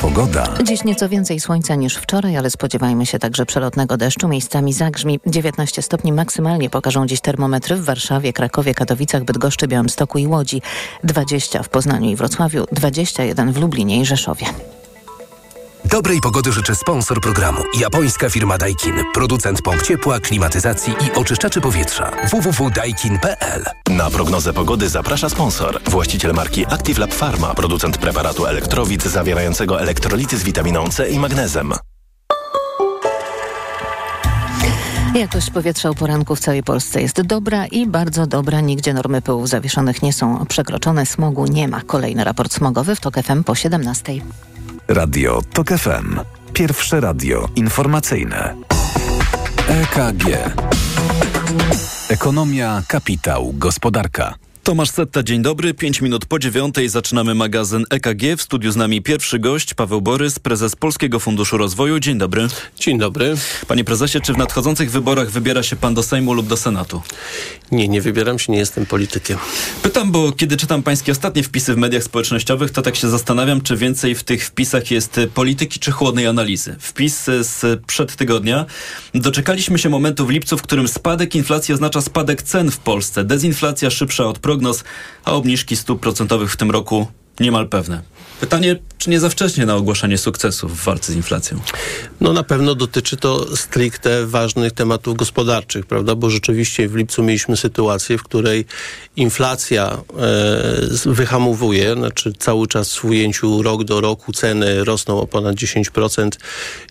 Pogoda. Dziś nieco więcej słońca niż wczoraj, ale spodziewajmy się także przelotnego deszczu. Miejscami zagrzmi 19 stopni maksymalnie pokażą dziś termometry w Warszawie, Krakowie, Katowicach, Bydgoszczy, Białymstoku i Łodzi. 20 w Poznaniu i Wrocławiu, 21 w Lublinie i Rzeszowie. Dobrej pogody życzę sponsor programu. Japońska firma Daikin. Producent pomp ciepła, klimatyzacji i oczyszczaczy powietrza. www.daikin.pl Na prognozę pogody zaprasza sponsor. Właściciel marki Active Lab Pharma. Producent preparatu elektrowid zawierającego elektrolity z witaminą C i magnezem. Jakość powietrza o poranku w całej Polsce jest dobra i bardzo dobra. Nigdzie normy pyłów zawieszonych nie są przekroczone. Smogu nie ma. Kolejny raport smogowy w TOK FM po 17. Radio TOK FM. Pierwsze radio informacyjne. EKG. Ekonomia, kapitał, gospodarka. Tomasz Setta, dzień dobry. Pięć minut po dziewiątej zaczynamy magazyn EKG. W studiu z nami pierwszy gość, Paweł Borys, prezes Polskiego Funduszu Rozwoju. Dzień dobry. Dzień dobry. Panie prezesie, czy w nadchodzących wyborach wybiera się pan do Sejmu lub do Senatu? Nie, nie wybieram się, nie jestem politykiem. Pytam, bo kiedy czytam pańskie ostatnie wpisy w mediach społecznościowych, to tak się zastanawiam, czy więcej w tych wpisach jest polityki czy chłodnej analizy. Wpis z przed tygodnia. Doczekaliśmy się momentu w lipcu, w którym spadek inflacji oznacza spadek cen w Polsce. Dezinflacja szybsza od prognoz, a obniżki stóp procentowych w tym roku niemal pewne. Pytanie, czy nie za wcześnie na ogłaszanie sukcesu w walce z inflacją? No na pewno dotyczy to stricte ważnych tematów gospodarczych, prawda? Bo rzeczywiście w lipcu mieliśmy sytuację, w której inflacja e, wyhamowuje, znaczy cały czas w ujęciu rok do roku ceny rosną o ponad 10%.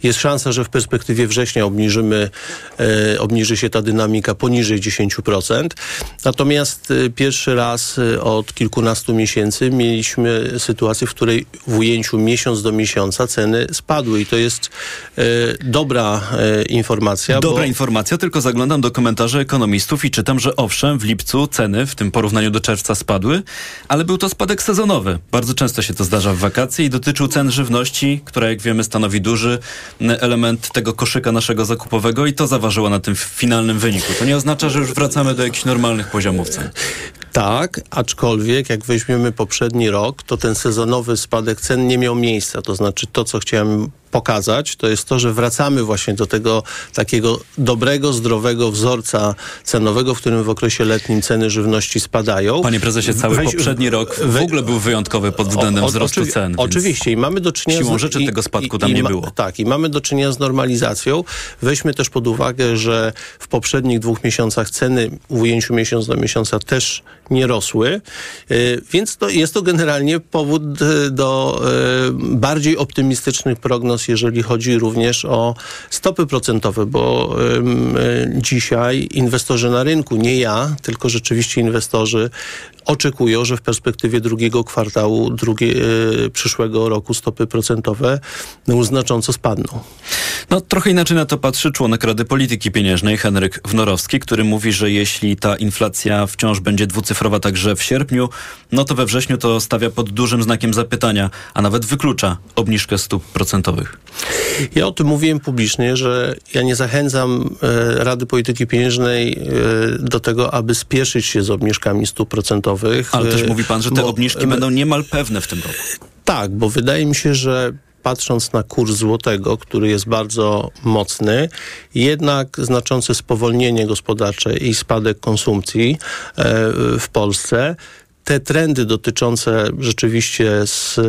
Jest szansa, że w perspektywie września obniżymy, e, obniży się ta dynamika poniżej 10%. Natomiast e, pierwszy raz e, od kilkunastu miesięcy mieliśmy sytuację, w której w ujęciu miesiąc do miesiąca ceny spadły i to jest e, dobra e, informacja. Dobra bo... informacja, tylko zaglądam do komentarzy ekonomistów i czytam, że owszem, w lipcu ceny w tym porównaniu do czerwca spadły, ale był to spadek sezonowy. Bardzo często się to zdarza w wakacje i dotyczył cen żywności, która jak wiemy stanowi duży element tego koszyka naszego zakupowego i to zaważyło na tym finalnym wyniku. To nie oznacza, że już wracamy do jakichś normalnych poziomów cen. Tak, aczkolwiek jak weźmiemy poprzedni rok, to ten sezonowy spadek cen nie miał miejsca. To znaczy to, co chciałem pokazać, to jest to, że wracamy właśnie do tego takiego dobrego, zdrowego wzorca cenowego, w którym w okresie letnim ceny żywności spadają. Panie prezesie, cały Weź, poprzedni rok w we, ogóle był wyjątkowy pod względem o, o, wzrostu oczywi cen. Oczywiście i mamy do czynienia siłą z, rzeczy i, tego spadku tam i, nie ma, było. Tak, i mamy do czynienia z normalizacją. Weźmy też pod uwagę, że w poprzednich dwóch miesiącach ceny w ujęciu miesiąc do miesiąca też nie rosły, yy, więc to jest to generalnie powód do yy, bardziej optymistycznych prognoz, jeżeli chodzi również o stopy procentowe, bo dzisiaj inwestorzy na rynku, nie ja, tylko rzeczywiście inwestorzy oczekują, że w perspektywie drugiego kwartału drugie, przyszłego roku stopy procentowe no, znacząco spadną. No trochę inaczej na to patrzy członek Rady Polityki Pieniężnej Henryk Wnorowski, który mówi, że jeśli ta inflacja wciąż będzie dwucyfrowa także w sierpniu, no to we wrześniu to stawia pod dużym znakiem zapytania, a nawet wyklucza obniżkę stóp procentowych. Ja o tym mówiłem publicznie, że ja nie zachęcam e, Rady Polityki Pieniężnej e, do tego, aby spieszyć się z obniżkami stóp procentowych. Ale też mówi pan, że te bo, obniżki będą niemal pewne w tym roku. Tak, bo wydaje mi się, że patrząc na kurs złotego, który jest bardzo mocny, jednak znaczące spowolnienie gospodarcze i spadek konsumpcji e, w Polsce te trendy dotyczące rzeczywiście z, y,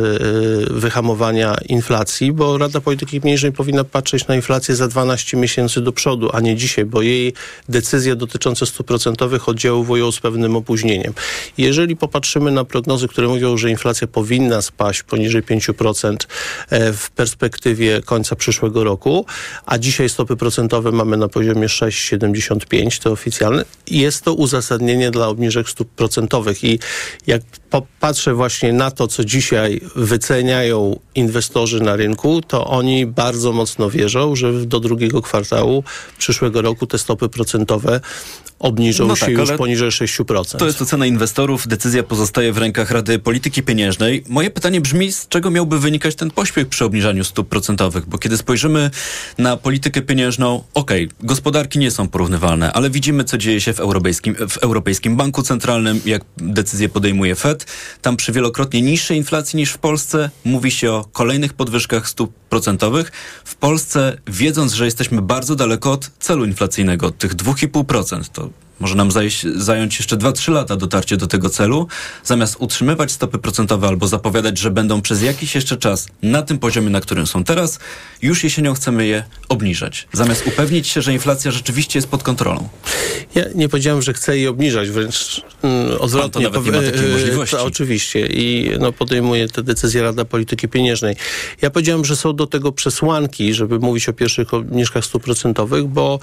wyhamowania inflacji, bo Rada Polityki Pieniężnej powinna patrzeć na inflację za 12 miesięcy do przodu, a nie dzisiaj, bo jej decyzje dotyczące stóp procentowych oddziaływują z pewnym opóźnieniem. Jeżeli popatrzymy na prognozy, które mówią, że inflacja powinna spaść poniżej 5% w perspektywie końca przyszłego roku, a dzisiaj stopy procentowe mamy na poziomie 6,75, to oficjalne, jest to uzasadnienie dla obniżek stóp procentowych i jak popatrzę właśnie na to, co dzisiaj wyceniają inwestorzy na rynku, to oni bardzo mocno wierzą, że do drugiego kwartału przyszłego roku te stopy procentowe obniżą no się tak, już poniżej 6%. To jest ocena inwestorów, decyzja pozostaje w rękach Rady Polityki Pieniężnej. Moje pytanie brzmi, z czego miałby wynikać ten pośpiech przy obniżaniu stóp procentowych? Bo kiedy spojrzymy na politykę pieniężną, okej, okay, gospodarki nie są porównywalne, ale widzimy, co dzieje się w Europejskim, w Europejskim Banku Centralnym, jak decyzje podejmuje podejmuje Fed. Tam przy wielokrotnie niższej inflacji niż w Polsce mówi się o kolejnych podwyżkach stóp procentowych. W Polsce, wiedząc, że jesteśmy bardzo daleko od celu inflacyjnego, od tych 2,5%, to może nam zająć jeszcze 2-3 lata dotarcie do tego celu, zamiast utrzymywać stopy procentowe albo zapowiadać, że będą przez jakiś jeszcze czas na tym poziomie, na którym są teraz, już jesienią chcemy je obniżać. Zamiast upewnić się, że inflacja rzeczywiście jest pod kontrolą. Ja nie powiedziałem, że chcę je obniżać, wręcz mm, odwrotnie. Pan to nawet nie ma takiej możliwości. To oczywiście i no, podejmuje te decyzje Rada Polityki Pieniężnej. Ja powiedziałem, że są do tego przesłanki, żeby mówić o pierwszych obniżkach stóp procentowych, bo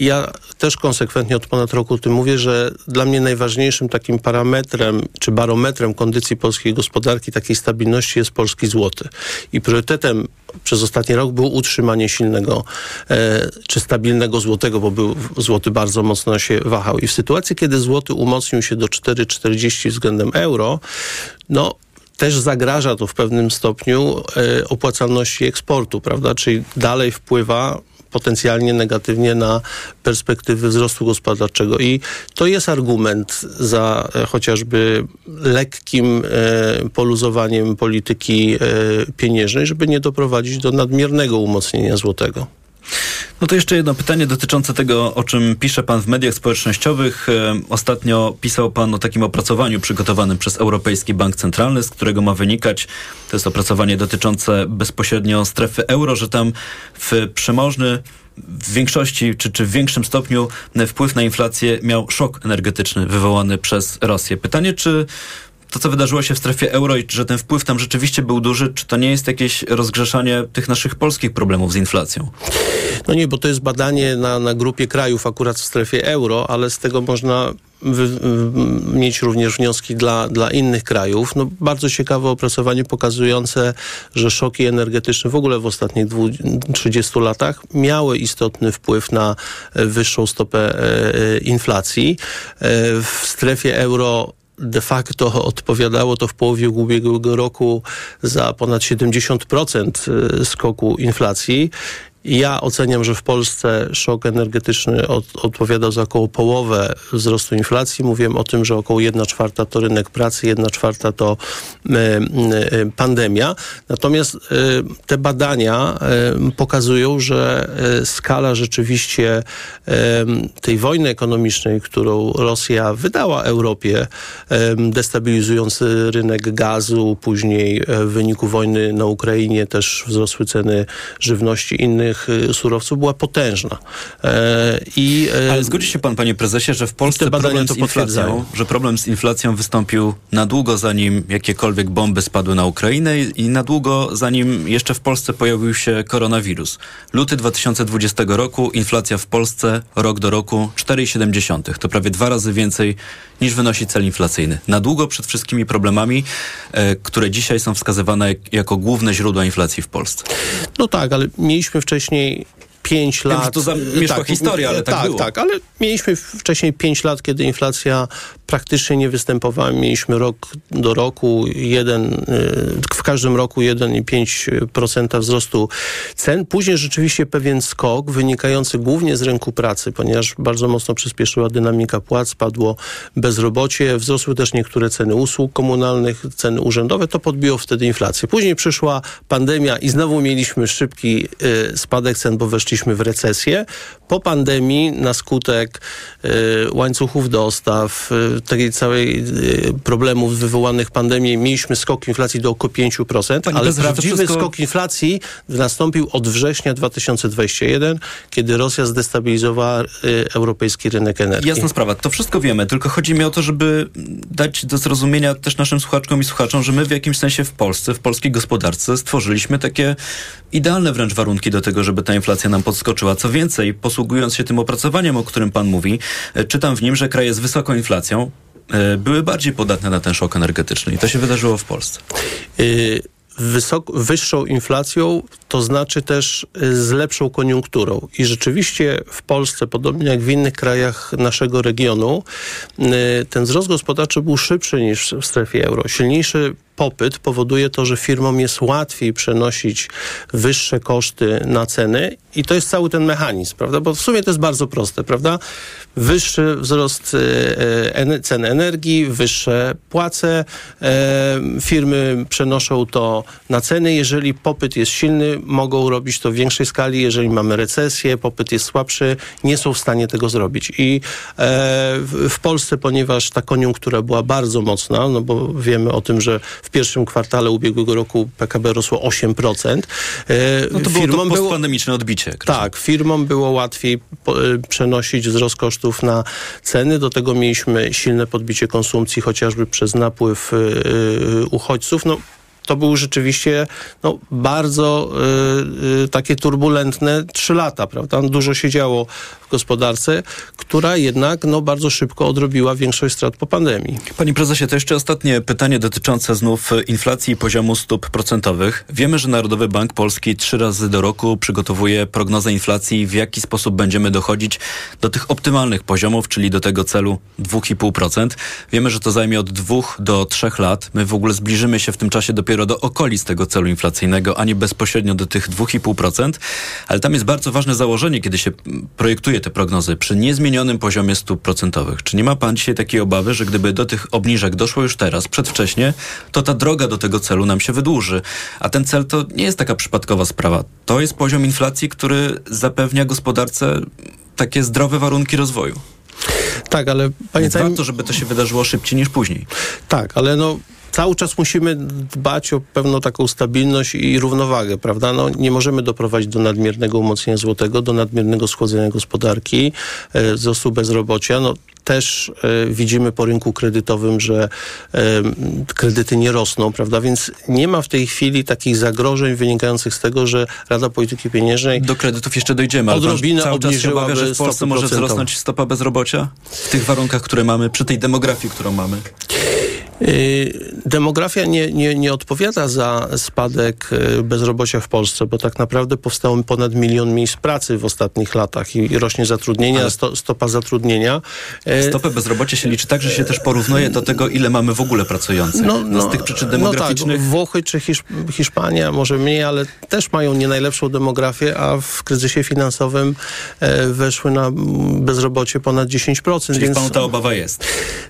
ja też konsekwentnie od ponad roku tym mówię, że dla mnie najważniejszym takim parametrem czy barometrem kondycji polskiej gospodarki, takiej stabilności jest polski złoty. I priorytetem przez ostatni rok było utrzymanie silnego e, czy stabilnego złotego, bo był złoty bardzo mocno się wahał. I w sytuacji, kiedy złoty umocnił się do 4,40 względem euro, no też zagraża to w pewnym stopniu e, opłacalności eksportu, prawda? Czyli dalej wpływa potencjalnie negatywnie na perspektywy wzrostu gospodarczego. I to jest argument za e, chociażby lekkim e, poluzowaniem polityki e, pieniężnej, żeby nie doprowadzić do nadmiernego umocnienia złotego. No to jeszcze jedno pytanie dotyczące tego, o czym pisze pan w mediach społecznościowych. E, ostatnio pisał pan o takim opracowaniu przygotowanym przez Europejski Bank Centralny, z którego ma wynikać, to jest opracowanie dotyczące bezpośrednio strefy euro, że tam w przemożny w większości czy, czy w większym stopniu wpływ na inflację miał szok energetyczny wywołany przez Rosję. Pytanie, czy to, co wydarzyło się w strefie euro i że ten wpływ tam rzeczywiście był duży, czy to nie jest jakieś rozgrzeszanie tych naszych polskich problemów z inflacją? No nie, bo to jest badanie na, na grupie krajów akurat w strefie euro, ale z tego można wy, mieć również wnioski dla, dla innych krajów. No, bardzo ciekawe opracowanie pokazujące, że szoki energetyczne w ogóle w ostatnich 30 latach miały istotny wpływ na wyższą stopę e, e inflacji. E, w strefie euro de facto odpowiadało to w połowie ubiegłego roku za ponad 70% y, skoku inflacji ja oceniam, że w Polsce szok energetyczny od, odpowiadał za około połowę wzrostu inflacji. Mówiłem o tym, że około 1 czwarta to rynek pracy, 1 czwarta to e, e, pandemia. Natomiast e, te badania e, pokazują, że e, skala rzeczywiście tej wojny ekonomicznej, którą Rosja wydała Europie, destabilizując rynek gazu, później w wyniku wojny na Ukrainie też wzrosły ceny żywności innych y, surowców była potężna. E, I, e, Ale zgodzi się pan, panie prezesie, że w Polsce problem z inflacją, że problem z inflacją wystąpił na długo zanim jakiekolwiek bomby spadły na Ukrainę i na długo zanim jeszcze w Polsce pojawił się koronawirus. Luty 2020 roku, inflacja w Polsce rok do roku 4,7. To prawie dwa razy więcej niż wynosi cel inflacyjny. Na długo przed wszystkimi problemami, e, które dzisiaj są wskazywane jako główne źródła inflacji w Polsce. No tak, ale mieliśmy wcześniej wcześniej 5 lat. Wiem, to zamieszkła tak, historia, ale tak, tak było. Tak, ale mieliśmy wcześniej 5 lat, kiedy inflacja praktycznie nie występowała. Mieliśmy rok do roku, jeden, y, w każdym roku 1,5% wzrostu cen. Później rzeczywiście pewien skok wynikający głównie z rynku pracy, ponieważ bardzo mocno przyspieszyła dynamika płac, spadło bezrobocie, wzrosły też niektóre ceny usług komunalnych, ceny urzędowe. To podbiło wtedy inflację. Później przyszła pandemia i znowu mieliśmy szybki y, spadek cen, bo weszliśmy w recesję. Po pandemii na skutek y, łańcuchów dostaw, takiej całej y, problemów wywołanych pandemią mieliśmy skok inflacji do około 5%, Panie ale prawdziwy wszystko... skok inflacji nastąpił od września 2021, kiedy Rosja zdestabilizowała y, europejski rynek energii. Jasna sprawa, to wszystko wiemy, tylko chodzi mi o to, żeby dać do zrozumienia też naszym słuchaczkom i słuchaczom, że my w jakimś sensie w Polsce, w polskiej gospodarce stworzyliśmy takie idealne wręcz warunki do tego, żeby ta inflacja nam podskoczyła. Co więcej, posługując się tym opracowaniem, o którym pan mówi, y, czytam w nim, że kraje z wysoką inflacją, E, były bardziej podatne na ten szok energetyczny i to się wydarzyło w Polsce. Y wysok, wyższą inflacją, to znaczy też z lepszą koniunkturą. I rzeczywiście w Polsce, podobnie jak w innych krajach naszego regionu, ten wzrost gospodarczy był szybszy niż w strefie euro. Silniejszy popyt powoduje to, że firmom jest łatwiej przenosić wyższe koszty na ceny i to jest cały ten mechanizm, prawda? Bo w sumie to jest bardzo proste, prawda? Wyższy wzrost e, cen energii, wyższe płace, e, firmy przenoszą to na ceny. Jeżeli popyt jest silny, mogą robić to w większej skali. Jeżeli mamy recesję, popyt jest słabszy, nie są w stanie tego zrobić. I e, w Polsce, ponieważ ta koniunktura była bardzo mocna, no bo wiemy o tym, że w pierwszym kwartale ubiegłego roku PKB rosło 8%. No to było to postpandemiczne odbicie. Tak, firmom było łatwiej przenosić wzrost kosztów na ceny. Do tego mieliśmy silne podbicie konsumpcji, chociażby przez napływ uchodźców. No, to były rzeczywiście no, bardzo y, y, takie turbulentne trzy lata, prawda? Dużo się działo w gospodarce, która jednak no, bardzo szybko odrobiła większość strat po pandemii. Panie prezesie, to jeszcze ostatnie pytanie dotyczące znów inflacji i poziomu stóp procentowych. Wiemy, że Narodowy Bank Polski trzy razy do roku przygotowuje prognozę inflacji, w jaki sposób będziemy dochodzić do tych optymalnych poziomów, czyli do tego celu 2,5%. Wiemy, że to zajmie od dwóch do trzech lat. My w ogóle zbliżymy się w tym czasie dopiero dopiero do okolic tego celu inflacyjnego, a nie bezpośrednio do tych 2,5%. Ale tam jest bardzo ważne założenie, kiedy się projektuje te prognozy przy niezmienionym poziomie stóp procentowych. Czy nie ma pan dzisiaj takiej obawy, że gdyby do tych obniżek doszło już teraz, przedwcześnie, to ta droga do tego celu nam się wydłuży? A ten cel to nie jest taka przypadkowa sprawa. To jest poziom inflacji, który zapewnia gospodarce takie zdrowe warunki rozwoju. Tak, ale pamiętajmy... Warto, żeby to się wydarzyło szybciej niż później. Tak, ale no cały czas musimy dbać o pewną taką stabilność i równowagę, prawda? No, nie możemy doprowadzić do nadmiernego umocnienia złotego, do nadmiernego schłodzenia gospodarki, e, wzrostu bezrobocia. No, też e, widzimy po rynku kredytowym, że e, kredyty nie rosną, prawda? Więc nie ma w tej chwili takich zagrożeń wynikających z tego, że Rada Polityki Pieniężnej do kredytów jeszcze dojdziemy, odrobinę ale cały czas się obawia, że w Polsce może wzrosnąć stopa bezrobocia w tych warunkach, które mamy, przy tej demografii, którą mamy. Y, demografia nie, nie, nie odpowiada za spadek y, bezrobocia w Polsce, bo tak naprawdę powstało ponad milion miejsc pracy w ostatnich latach i, rośnie zatrudnienie, sto, stopa zatrudnienia. Y, Stopę bezrobocia się liczy tak, że się też porównuje do tego, ile mamy w ogóle pracujących. No, no, z tych przyczyn demograficznych. No tak, Włochy czy Hiszp Hiszpania, może mniej, ale też mają nie najlepszą demografię, a w kryzysie finansowym e, weszły na bezrobocie ponad 10%. Czyli więc panu ta obawa jest?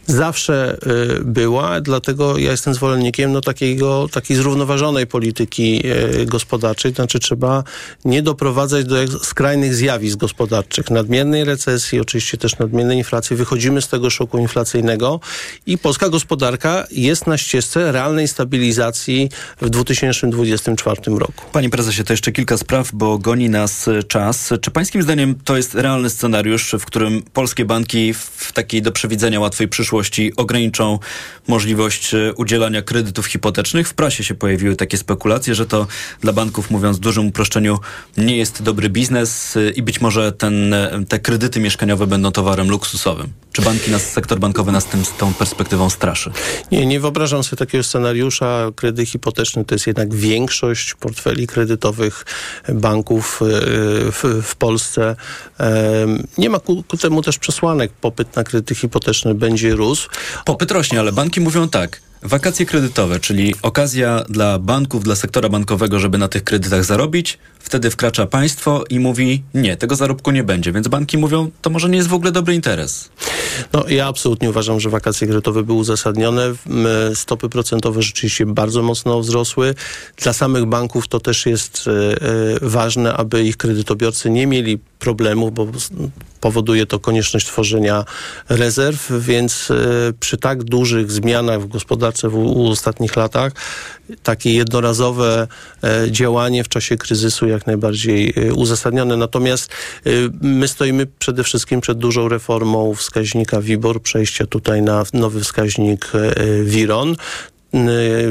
Zawsze e, była dlatego ja jestem zwolennikiem no, takiego, takiej zrównoważonej polityki e, gospodarczej. Znaczy trzeba nie doprowadzać do skrajnych zjawisk gospodarczych. Nadmiernej recesji, oczywiście też nadmiernej inflacji. Wychodzimy z tego szoku inflacyjnego i polska gospodarka jest na ścieżce realnej stabilizacji w 2024 roku. Panie prezesie, to jeszcze kilka spraw, bo goni nas czas. Czy pańskim zdaniem to jest realny scenariusz, w którym polskie banki w takiej do przewidzenia łatwej przyszłości ograniczą możliwość możliwość e, udzielania kredytów hipotecznych. W prasie się pojawiły takie spekulacje, że to dla banków, mówiąc w dużym uproszczeniu, nie jest dobry biznes e, i być może ten, e, te kredyty mieszkaniowe będą towarem luksusowym. Czy banki, nas, sektor bankowy nas tym, z tą perspektywą straszy? Nie, nie wyobrażam sobie takiego scenariusza. Kredyt hipoteczny to jest jednak większość portfeli kredytowych banków w, w Polsce. Nie ma ku, ku temu też przesłanek. Popyt na kredyty hipoteczne będzie rósł. Popyt rośnie, ale banki mówią tak. Wakacje kredytowe, czyli okazja dla banków, dla sektora bankowego, żeby na tych kredytach zarobić. Wtedy wkracza państwo i mówi: Nie, tego zarobku nie będzie. Więc banki mówią: To może nie jest w ogóle dobry interes. No, ja absolutnie uważam, że wakacje kredytowe były uzasadnione. Stopy procentowe rzeczywiście bardzo mocno wzrosły. Dla samych banków to też jest e, e, ważne, aby ich kredytobiorcy nie mieli problemów, bo powoduje to konieczność tworzenia rezerw, więc e, przy tak dużych zmianach w gospodarce w, w ostatnich latach takie jednorazowe działanie w czasie kryzysu jak najbardziej uzasadnione. Natomiast my stoimy przede wszystkim przed dużą reformą wskaźnika WIBOR, przejścia tutaj na nowy wskaźnik e, WIRON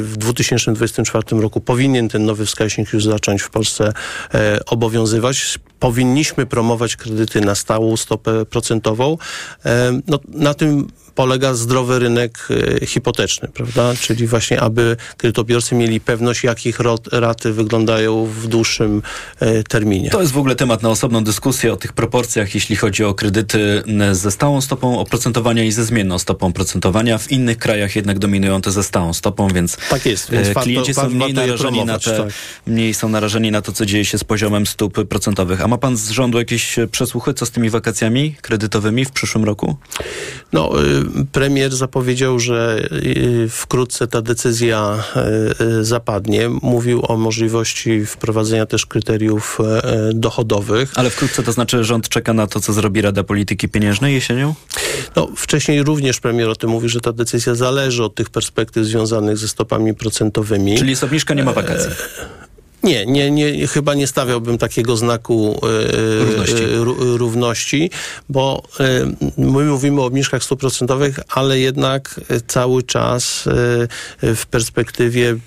w 2024 roku powinien ten nowy wskaźnik już zacząć w Polsce e, obowiązywać. Powinniśmy promować kredyty na stałą stopę procentową. E, no, na tym polega zdrowy rynek e, hipoteczny, prawda? Czyli właśnie, aby kredytobiorcy mieli pewność, jakich raty wyglądają w dłuższym e, terminie. To jest w ogóle temat na osobną dyskusję o tych proporcjach, jeśli chodzi o kredyty ze stałą stopą oprocentowania i ze zmienną stopą oprocentowania. W innych krajach jednak dominują te ze stałą stopą, więc, tak jest, więc klienci warto, są mniej narażeni, na te, tak. mniej są narażeni na to, co dzieje się z poziomem stóp procentowych. A ma pan z rządu jakieś przesłuchy, co z tymi wakacjami kredytowymi w przyszłym roku? No, y, premier zapowiedział, że y, wkrótce ta decyzja y, zapadnie. Mówił o możliwości wprowadzenia też kryteriów dochodowych. Ale wkrótce to znaczy, że rząd czeka na to, co zrobi Rada Polityki Pieniężnej jesienią? No, wcześniej również premier o tym mówi, że ta decyzja zależy od tych perspektyw związanych ze stopami procentowymi. Czyli jest obniżka, nie ma wakacji. Nie, nie, nie, chyba nie stawiałbym takiego znaku e, równości. E, równości, bo e, my mówimy o obniżkach stóp procentowych, ale jednak cały czas w perspektywie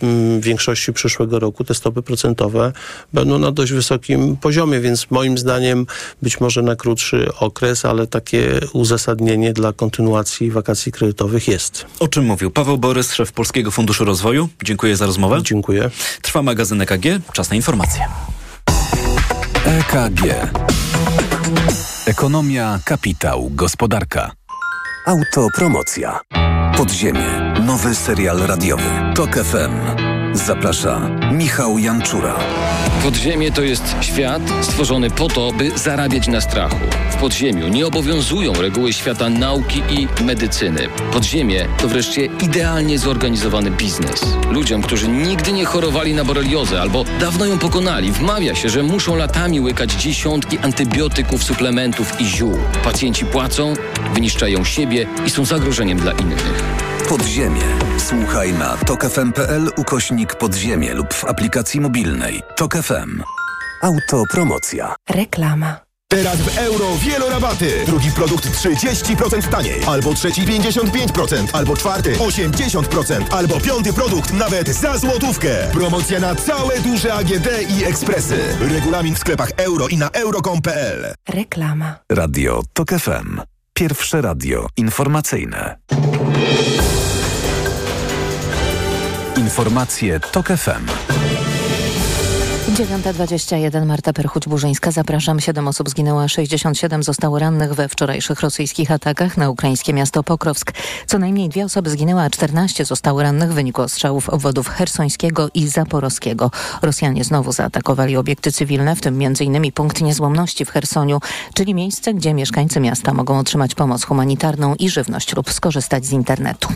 większości przyszłego roku te stopy procentowe będą na dość wysokim poziomie, więc moim zdaniem być może na krótszy okres, ale takie uzasadnienie dla kontynuacji wakacji kredytowych jest. O czym mówił Paweł Borys, szef Polskiego Funduszu Rozwoju. Dziękuję za rozmowę. Dziękuję. Trwa magazyn EKG. Czas na informacje. EKG. Ekonomia, kapitał, gospodarka. Autopromocja. Podziemie. Nowy serial radiowy. Tok FM. Zaprasza Michał Janczura. Podziemie to jest świat stworzony po to, by zarabiać na strachu. W podziemiu nie obowiązują reguły świata nauki i medycyny. Podziemie to wreszcie idealnie zorganizowany biznes. Ludziom, którzy nigdy nie chorowali na boreliozę albo dawno ją pokonali, wmawia się, że muszą latami łykać dziesiątki antybiotyków, suplementów i ziół. Pacjenci płacą, wyniszczają siebie i są zagrożeniem dla innych. Podziemie. Słuchaj na tokefm.pl ukośnik podziemie lub w aplikacji mobilnej. Tok FM. Autopromocja. Reklama. Teraz w euro wielorabaty. Drugi produkt 30% taniej. Albo trzeci 55%. Albo czwarty 80%. Albo piąty produkt nawet za złotówkę. Promocja na całe duże AGD i ekspresy. Regulamin w sklepach euro i na euro.com.pl. Reklama. Radio TOK FM. Pierwsze radio informacyjne. Informacje TOK FM. 9.21 Marta Perchuć-Burzyńska. Zapraszam. Siedem osób zginęło, 67 zostało rannych we wczorajszych rosyjskich atakach na ukraińskie miasto Pokrowsk. Co najmniej dwie osoby zginęły, a 14 zostało rannych w wyniku ostrzałów obwodów hersońskiego i zaporowskiego. Rosjanie znowu zaatakowali obiekty cywilne, w tym m.in. punkt niezłomności w Hersoniu, czyli miejsce, gdzie mieszkańcy miasta mogą otrzymać pomoc humanitarną i żywność lub skorzystać z internetu.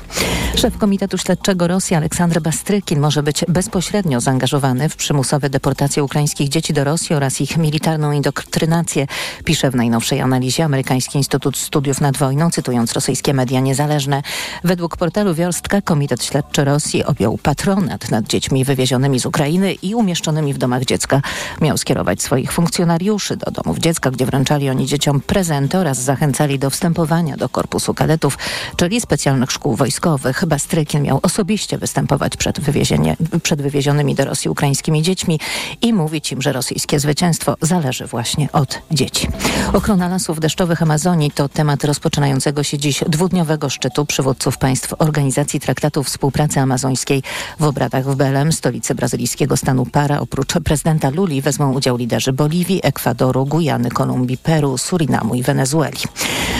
Szef Komitetu Śledczego Rosji Aleksandr Bastrykin może być bezpośrednio zaangażowany w przymusowe deportacje deportację ukraińskich dzieci do Rosji oraz ich militarną indoktrynację, pisze w najnowszej analizie Amerykański Instytut Studiów nad Wojną, cytując rosyjskie media niezależne. Według portalu Wiorstka Komitet Śledczy Rosji objął patronat nad dziećmi wywiezionymi z Ukrainy i umieszczonymi w domach dziecka. Miał skierować swoich funkcjonariuszy do domów dziecka, gdzie wręczali oni dzieciom prezenty oraz zachęcali do wstępowania do korpusu kadetów, czyli specjalnych szkół wojskowych. Bastrykin miał osobiście występować przed, przed wywiezionymi do Rosji ukraińskimi dziećmi i mówić im, że rosyjskie zwycięstwo zależy właśnie od dzieci. Ochrona lasów deszczowych Amazonii to temat rozpoczynającego się dziś dwudniowego szczytu przywódców państw Organizacji Traktatu Współpracy Amazońskiej w obradach w Belem, stolicy brazylijskiego stanu Para. Oprócz prezydenta Luli wezmą udział liderzy Boliwii, Ekwadoru, Gujany, Kolumbii, Peru, Surinamu i Wenezueli.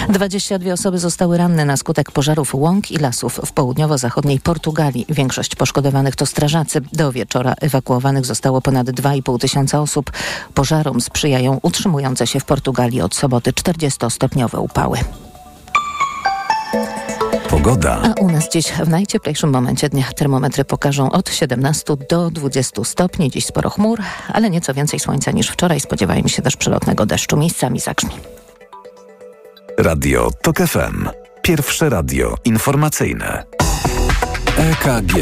22 osoby zostały ranne na skutek pożarów łąk i lasów w południowo-zachodniej Portugalii. Większość poszkodowanych to strażacy. Do wieczora ewakuowanych zostało ponad 2,5 tysiąca osób. Pożarom sprzyjają utrzymujące się w Portugalii od soboty 40-stopniowe upały. Pogoda. A u nas dziś w najcieplejszym momencie dnia termometry pokażą od 17 do 20 stopni. Dziś sporo chmur, ale nieco więcej słońca niż wczoraj. Spodziewajmy się też przelotnego deszczu. Miejscami zagrzmi. Radio TOK FM. Pierwsze radio informacyjne. EKG.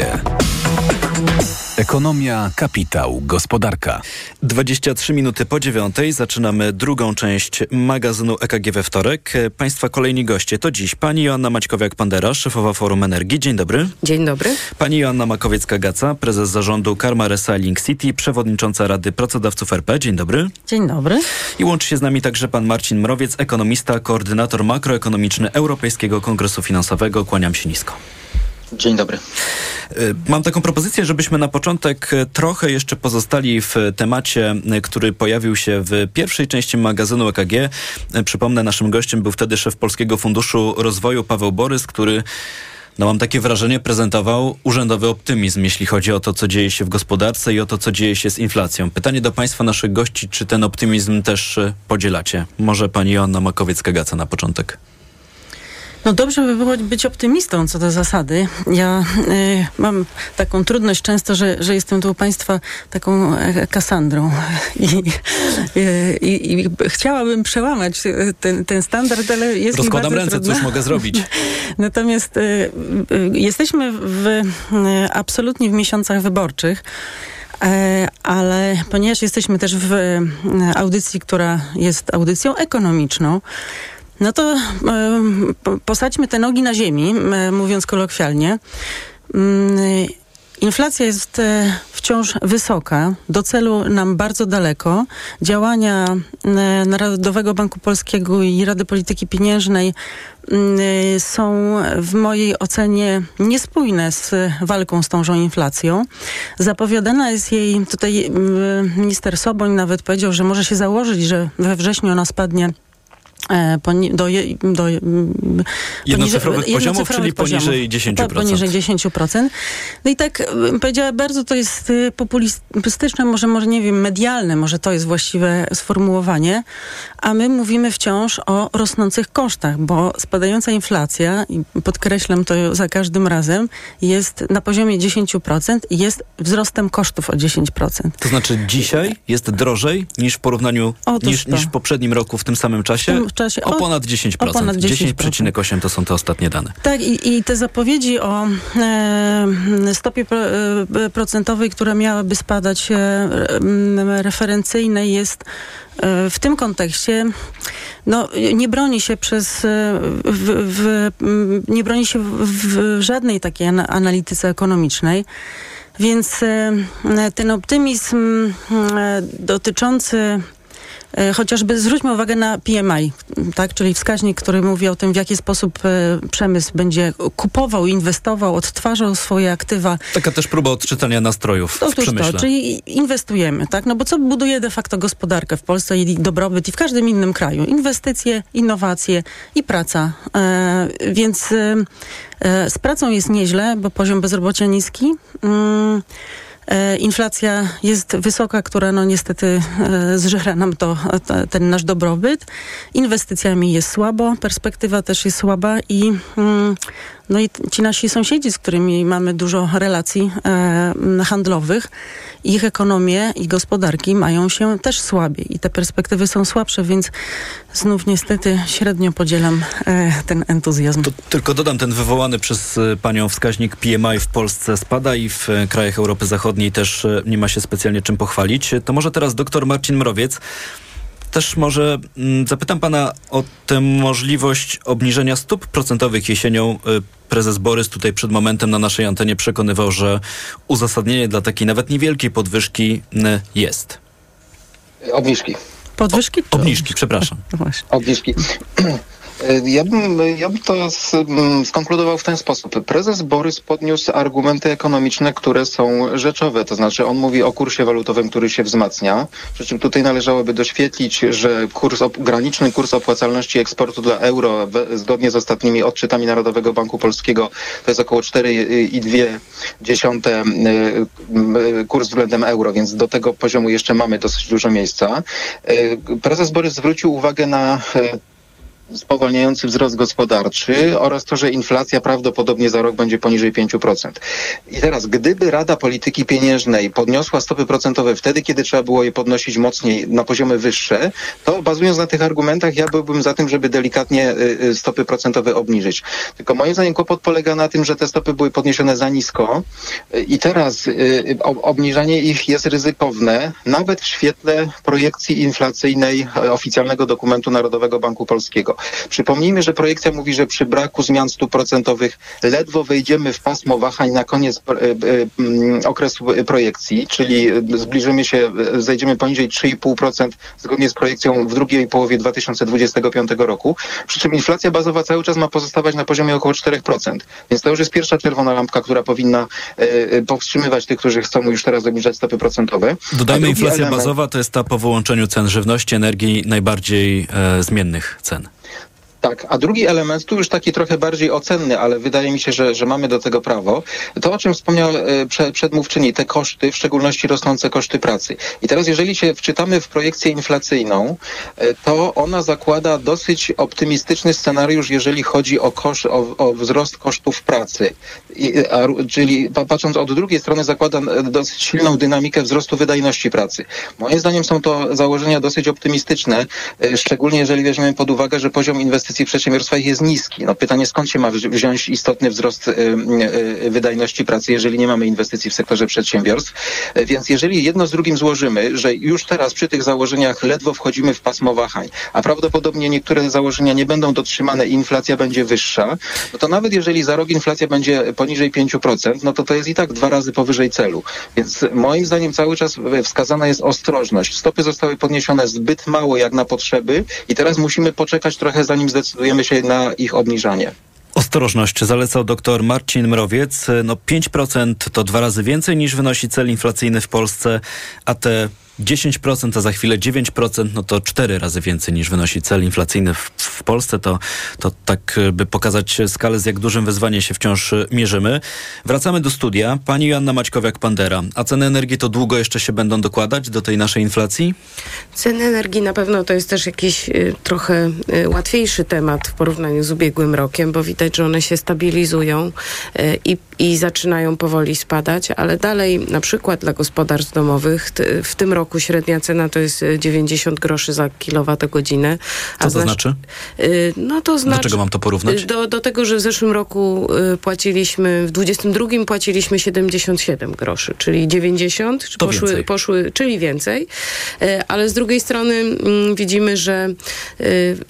Ekonomia, kapitał, gospodarka. 23 minuty po dziewiątej zaczynamy drugą część magazynu EKG we wtorek. Państwa kolejni goście to dziś pani Joanna Maćkowiak-Pandera, szefowa Forum Energii. Dzień dobry. Dzień dobry. Pani Joanna Makowiecka-Gaca, prezes zarządu Karma Recycling City, przewodnicząca Rady Pracodawców RP. Dzień dobry. Dzień dobry. I łączy się z nami także pan Marcin Mrowiec, ekonomista, koordynator makroekonomiczny Europejskiego Kongresu Finansowego. Kłaniam się nisko. Dzień dobry. Y, mam taką propozycję, żebyśmy na początek y, trochę jeszcze pozostali w temacie, y, który pojawił się w pierwszej części magazynu EKG. Przypomnę, naszym gościem był wtedy szef Polskiego Funduszu Rozwoju Paweł Borys, który no mam takie wrażenie, prezentował urzędowy optymizm, jeśli chodzi o to, co dzieje się w gospodarce i o to, co dzieje się z inflacją. Pytanie do Państwa, naszych gości, czy ten optymizm też podzielacie? Może Pani Joanna Makowiec-Kagaca na początek. No dobrze by było być optymistą co do zasady. Ja y, mam taką trudność często, że, że jestem tu u Państwa taką e, Kasandrą I, y, i, chciałabym przełamać ten, ten standard, ale jest Rozkładam mi ręce, trudno. cóż mogę zrobić. Natomiast y, jesteśmy w, absolutnie w miesiącach wyborczych. E, ale ponieważ jesteśmy też w audycji, która jest audycją ekonomiczną, no to posadźmy te nogi na ziemi, mówiąc kolokwialnie. Mm, inflacja jest e, wciąż wysoka, do celu nam bardzo daleko. Działania Narodowego Banku Polskiego i Rady Polityki Pieniężnej są w mojej ocenie niespójne z walką z tążą inflacją. Zapowiadana jest jej, tutaj minister Soboń nawet powiedział, że może się założyć, że we wrześniu ona spadnie E, do, do jednocyfrowych poziomów, czyli poniżej 10%. Tak, poniżej 10%. No i tak powiedziała, bardzo to jest y, populistyczne, może, może nie wiem, medialne, może to jest właściwe sformułowanie, a my mówimy wciąż o rosnących kosztach, bo spadająca inflacja, i podkreślam to za każdym razem, jest na poziomie 10% i jest wzrostem kosztów o 10%. To znaczy dzisiaj jest drożej niż w porównaniu, niż, niż w poprzednim roku w tym samym czasie? W czasie o, o ponad 10%. O ponad 10,8 10 to są te ostatnie dane. Tak i, i te zapowiedzi o e, stopie pro, e, procentowej, która miałaby spadać e, referencyjnej jest e, w tym kontekście no, nie broni się przez e, w, w, nie broni się w, żadnej takiej analityce ekonomicznej. Więc e, ten optymizm dotyczący chociażby zwróćmy uwagę na PMI, tak, czyli wskaźnik, który mówi o tym, w jaki sposób e, przemysł będzie kupował, inwestował, odtwarzał swoje aktywa. Taka też próba odczytania nastrojów Otóż w przemyśle. To, czyli inwestujemy, tak, no bo co buduje de facto gospodarkę w Polsce i dobrobyt i w każdym innym kraju? Inwestycje, innowacje i praca. E, więc e, z pracą jest nieźle, bo poziom bezrobocia niski. Mm, E, inflacja jest wysoka, która no niestety e, zżera nam to, ten nasz dobrobyt. Inwestycjami jest słabo, perspektywa też jest słaba i mm, no i ci nasi sąsiedzi, z którymi mamy dużo relacji e, handlowych, ich ekonomie i gospodarki mają się też słabiej i te perspektywy są słabsze, więc znów niestety średnio podzielam e, ten entuzjazm. To tylko dodam, ten wywołany przez e, panią wskaźnik PMI w Polsce spada i w e, krajach Europy Zachodniej też e, nie ma się specjalnie czym pochwalić. To może teraz doktor Marcin Mrowiec też może mm, zapytam pana o tę możliwość obniżenia stóp procentowych jesienią. Y, prezes Borys tutaj przed momentem na naszej antenie przekonywał, że uzasadnienie dla takiej nawet niewielkiej podwyżki y, jest. Obniżki. Podwyżki? O, obniżki, przepraszam. No Obniżki. E, ja bym, ja bym to skonkludował w ten sposób. Prezes Borys podniósł argumenty ekonomiczne, które są rzeczowe, to znaczy on mówi o kursie walutowym, który się wzmacnia, przy czym tutaj należałoby doświetlić, że kurs, graniczny kurs opłacalności eksportu dla euro zgodnie z ostatnimi odczytami Narodowego Banku Polskiego to jest około 4,2 e, kurs względem euro, więc do tego poziomu jeszcze mamy dosyć dużo miejsca. E, prezes Borys zwrócił uwagę na spowalniający wzrost gospodarczy oraz to, że inflacja prawdopodobnie za rok będzie poniżej 5%. I teraz, gdyby Rada Polityki Pieniężnej podniosła stopy procentowe wtedy, kiedy trzeba było je podnosić mocniej na poziomy wyższe, to bazując na tych argumentach, ja byłbym za tym, żeby delikatnie y, y, stopy procentowe obniżyć. Tylko moim zdaniem kłopot polega na tym, że te stopy były podniesione za nisko y, i teraz obniżanie ich jest ryzykowne, nawet w świetle projekcji inflacyjnej oficjalnego dokumentu Narodowego Banku Polskiego. Przypomnijmy, że projekcja mówi, że przy braku zmian stóp procentowych ledwo wejdziemy w pasmo wahań na koniec e, e, mm, okresu projekcji, czyli zbliżymy się, zejdziemy poniżej 3,5% zgodnie z projekcją w drugiej połowie 2025 roku, przy czym inflacja bazowa cały czas ma pozostawać na poziomie około 4%. Więc to już jest pierwsza czerwona lampka, która powinna e, powstrzymywać tych, którzy chcą już teraz obniżać stopy procentowe. Dodajmy, inflacja element... bazowa to jest ta po wyłączeniu cen żywności, energii najbardziej e, zmiennych cen. Tak, a drugi element, tu już taki trochę bardziej ocenny, ale wydaje mi się, że, że mamy do tego prawo, to o czym wspomniał e, przedmówczyni, te koszty, w szczególności rosnące koszty pracy. I teraz jeżeli się wczytamy w projekcję inflacyjną, e, to ona zakłada dosyć optymistyczny scenariusz, jeżeli chodzi o, kosz, o, o wzrost kosztów pracy. I, a, czyli patrząc od drugiej strony zakłada e, dosyć silną dynamikę wzrostu wydajności pracy. Moim zdaniem są to założenia dosyć optymistyczne, szczególnie jeżeli weźmiemy pod uwagę, że poziom inwestycji inwestycji w przedsiębiorstwach jest niski. No pytanie, skąd się ma wziąć istotny wzrost y, y, wydajności pracy, jeżeli nie mamy inwestycji w sektorze przedsiębiorstw. Więc jeżeli jedno z drugim złożymy, że już teraz przy tych założeniach ledwo wchodzimy w pasmo wahań, a prawdopodobnie niektóre założenia nie będą dotrzymane i inflacja będzie wyższa, no to nawet jeżeli za rok inflacja będzie poniżej 5%, no to to jest i tak dwa razy powyżej celu. Więc moim zdaniem cały czas wskazana jest ostrożność. Stopy zostały podniesione zbyt mało jak na potrzeby i teraz musimy poczekać trochę zanim zdecydujemy się na ich obniżanie. Ostrożność zalecał dr Marcin Mrowiec. No 5% to dwa razy więcej niż wynosi cel inflacyjny w Polsce, a te 10%, a za chwilę 9%, no to cztery razy więcej niż wynosi cel inflacyjny w, w, Polsce. To, to tak, by pokazać skalę, z jak dużym wyzwaniem się wciąż mierzymy. Wracamy do studia. Pani Joanna Maćkowiak-Pandera. A ceny energii to długo jeszcze się będą dokładać do tej naszej inflacji? Ceny energii na pewno to jest też jakiś y, trochę y, łatwiejszy temat w porównaniu z ubiegłym rokiem, bo widać, że one się stabilizują y, i, i zaczynają powoli spadać, ale dalej na przykład dla gospodarstw domowych w tym roku roku średnia cena to jest 90 e, groszy za kilowatogodzinę. Co to znaczy? Y, no to znaczy... Do czego mam to porównać? Do, do tego, że w zeszłym roku y, płaciliśmy, w 22 płaciliśmy 77 groszy, czyli 90 to poszły, więcej. poszły, czyli więcej. Y, ale z drugiej strony mm, widzimy, że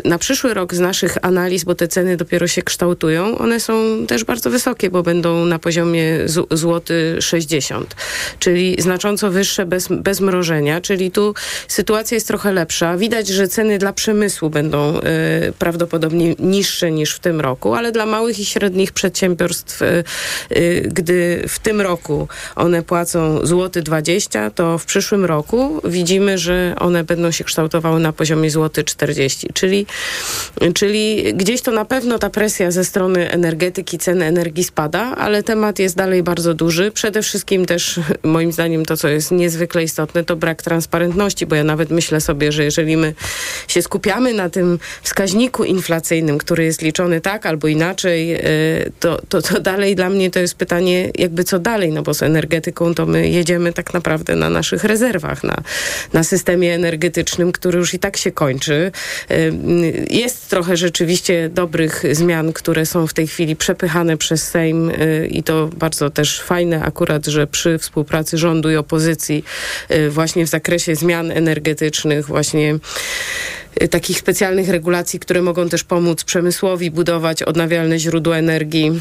na przyszły rok z naszych analiz, bo te ceny dopiero się kształtują, one są też bardzo wysokie, bo będą na poziomie złoty 60, czyli znacząco wyższe bez, bez mrożenia czyli tu sytuacja jest trochę lepsza. Widać, że ceny dla przemysłu będą y, prawdopodobnie niższe niż w tym roku, ale dla małych i średnich przedsiębiorstw, y, y, gdy w tym roku one płacą złoty 20, to w przyszłym roku widzimy, że one będą się kształtowały na poziomie złoty 40, czyli, czyli gdzieś to na pewno ta presja ze strony energetyki, ceny energii spada, ale temat jest dalej bardzo duży. Przede wszystkim też moim zdaniem to, co jest niezwykle istotne, to brak transparentności, bo ja nawet myślę sobie, że jeżeli my się skupiamy na tym wskaźniku inflacyjnym, który jest liczony tak albo inaczej, e, to, to, to dalej dla mnie to jest pytanie, jakby co dalej, no bo z energetyką to my jedziemy tak naprawdę na naszych rezerwach, na, na systemie energetycznym, który już i tak się kończy. E, jest trochę rzeczywiście dobrych zmian, które są w tej chwili przepychane przez Sejm e, i to bardzo też fajne akurat, że przy współpracy rządu i opozycji właśnie w zakresie zmian energetycznych, właśnie y, takich specjalnych regulacji, które mogą też pomóc przemysłowi budować odnawialne źródła energii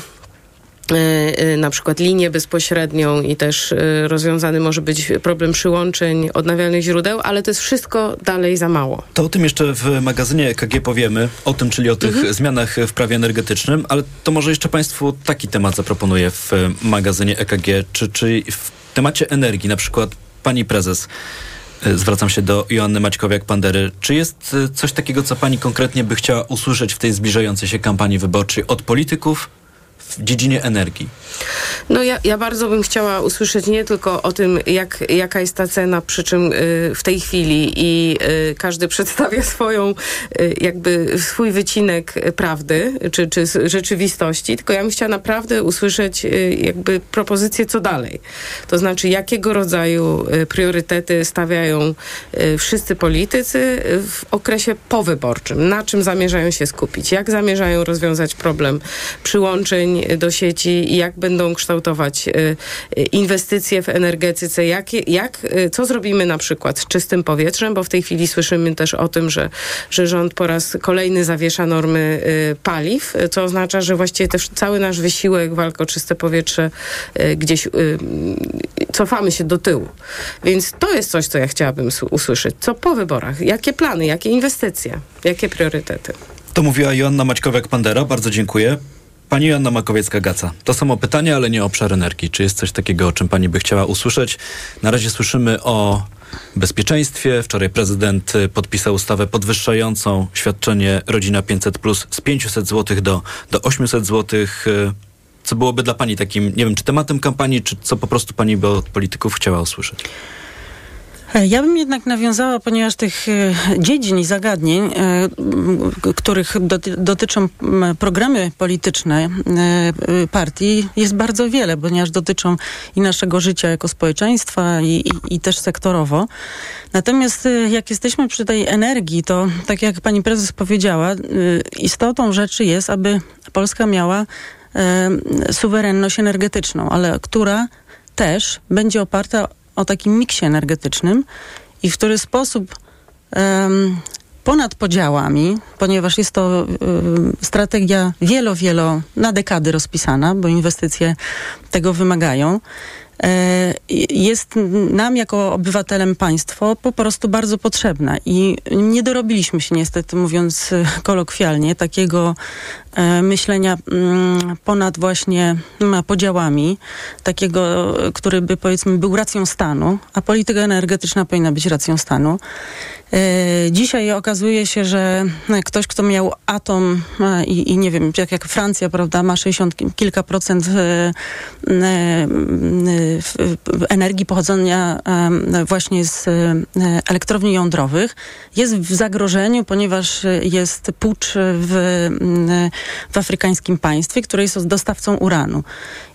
y, y, na przykład linię bezpośrednią i też rozwiązany może być problem przyłączeń odnawialnych źródeł, ale to jest wszystko dalej za mało. To o tym jeszcze w magazynie EKG powiemy, o tym, czyli o tych mhm. zmianach w prawie energetycznym, ale to może jeszcze Państwu taki temat zaproponuję w magazynie EKG, czy, czy w temacie energii, na przykład Pani prezes, e, zwracam się do Joanny Maćkowiak-Pandery. Czy jest e, coś takiego, co pani konkretnie by chciała usłyszeć w tej zbliżającej się kampanii wyborczej od polityków w dziedzinie energii? No ja, ja bardzo bym chciała usłyszeć nie tylko o tym, jak, jaka jest ta cena, przy czym y, w tej chwili i y, każdy przedstawia swoją, y, jakby swój wycinek prawdy, czy, czy rzeczywistości, tylko ja bym chciała naprawdę usłyszeć y, jakby propozycję, co dalej. To znaczy, jakiego rodzaju y, priorytety stawiają y, wszyscy politycy w okresie powyborczym, na czym zamierzają się skupić, jak zamierzają rozwiązać problem przyłączeń do sieci i jak będą kształtować y, y, inwestycje w energetyce, jak, jak, y, co zrobimy na przykład z czystym powietrzem, bo w tej chwili słyszymy też o tym, że, że rząd po raz kolejny zawiesza normy paliw, co oznacza, że właściwie też cały nasz wysiłek walk o czyste powietrze gdzieś cofamy się do tyłu. Więc to jest coś, co ja chciałabym usłyszeć. Co po wyborach? Jakie plany, jakie inwestycje, jakie priorytety? To mówiła Joanna Maćkowiak-Pandera. Bardzo dziękuję. Pani Joanna Makowiecka-Gaca. To samo pytanie, ale nie obszar energii. Czy jest coś takiego, o czym pani by chciała usłyszeć? Na razie słyszymy o bezpieczeństwie. Wczoraj prezydent podpisał ustawę podwyższającą świadczenie Rodzina 500 plus z 500 zł do, do 800 zł. Co byłoby dla pani takim, nie wiem, czy tematem kampanii, czy co po prostu pani by od polityków chciała usłyszeć? E, ja bym jednak nawiązała, ponieważ tych e, dziedzin i zagadnień, e, których dotyczą programy polityczne partii, jest bardzo wiele, ponieważ dotyczą i naszego życia jako społeczeństwa i, i, i też sektorowo. Natomiast jak jesteśmy przy tej energii, to tak jak pani prezes powiedziała, istotą rzeczy jest, aby Polska miała suwerenność energetyczną, ale która też będzie oparta o takim miksie energetycznym i w który sposób um, ponad podziałami, ponieważ jest to um, strategia wielo, wielo na dekady rozpisana, bo inwestycje tego wymagają, E, jest nam jako obywatelem państwo po prostu bardzo potrzebna i nie dorobiliśmy się niestety, mówiąc kolokwialnie, takiego myślenia mm, ponad właśnie mm, podziałami, takiego, który by powiedzmy był racją stanu, a polityka energetyczna powinna być racją stanu. E, dzisiaj okazuje się, że ktoś, kto miał atom i, i nie wiem, jak, jak Francja, prawda, ma 60 kilka procent energii pochodzenia właśnie z elektrowni jądrowych jest w zagrożeniu, ponieważ jest pucz w, w afrykańskim państwie, które jest dostawcą uranu.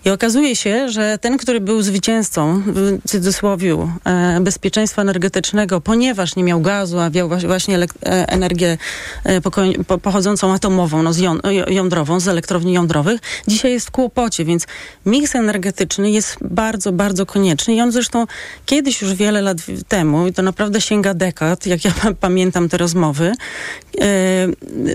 I okazuje się, że ten, który był zwycięzcą w cudzysłowie e, bezpieczeństwa energetycznego, ponieważ nie miał gazu, a miał właśnie e, energię e, pochodzącą atomową, no, z jądrową, z elektrowni jądrowych, dzisiaj jest w kłopocie, więc miks energetyczny jest bardzo, bardzo konieczny i on zresztą kiedyś już wiele lat temu, i to naprawdę sięga dekad, jak ja pamiętam te rozmowy,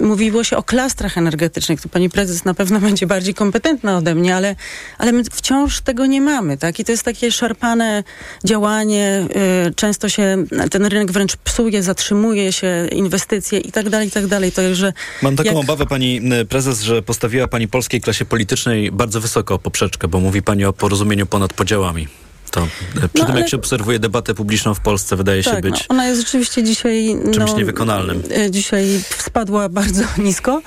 mówiło się o klastrach energetycznych. Tu pani prezes na pewno będzie bardziej kompetentna ode mnie, ale ale my wciąż tego nie mamy, tak? I to jest takie szarpane działanie, y, często się ten rynek wręcz psuje, zatrzymuje się, inwestycje i tak dalej, i tak dalej. To, że Mam taką jak... obawę, pani y, prezes, że postawiła pani polskiej klasie politycznej bardzo wysoko poprzeczkę, bo mówi pani o porozumieniu ponad podziałami. To y, przy no, tym, ale... jak się obserwuje debatę publiczną w Polsce, wydaje tak, się być. No, ona jest rzeczywiście dzisiaj. Czymś no, niewykonalnym. Dzisiaj spadła bardzo nisko,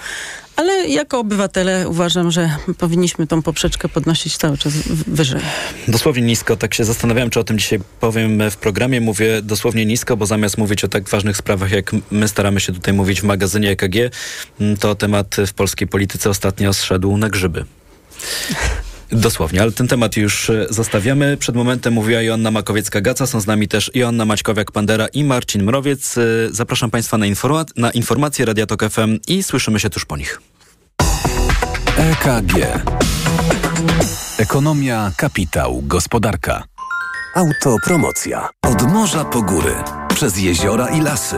ale jako obywatele uważam, że powinniśmy tą poprzeczkę podnosić cały czas wyżej. Dosłownie nisko, tak się zastanawiałem, czy o tym dzisiaj powiem w programie. Mówię dosłownie nisko, bo zamiast mówić o tak ważnych sprawach, jak my staramy się tutaj mówić w magazynie EKG, to temat w polskiej polityce ostatnio zszedł na grzyby. Dosłownie, ale ten temat już e, zostawiamy. Przed momentem mówiła Joanna Makowiecka-Gaca, są z nami też Joanna Maćkowiak-Pandera i Marcin Mrowiec. E, zapraszam Państwa na, informa na informacje Radia Tok FM i słyszymy się tuż po nich. EKG. Ekonomia, kapitał, gospodarka. Autopromocja. Od morza po góry, przez jeziora i lasy.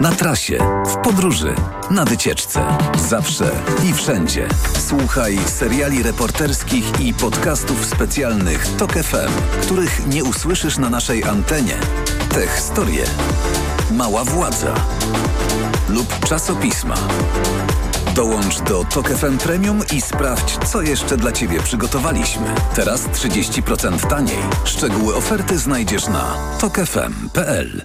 Na trasie, w podróży, na wycieczce. Zawsze i wszędzie. Słuchaj seriali reporterskich i podcastów specjalnych TOK FM, których nie usłyszysz na naszej antenie. Te historie. Mała władza. Lub czasopisma. Dołącz do Tok FM Premium i sprawdź, co jeszcze dla Ciebie przygotowaliśmy. Teraz 30% taniej. Szczegóły oferty znajdziesz na tokefm.pl.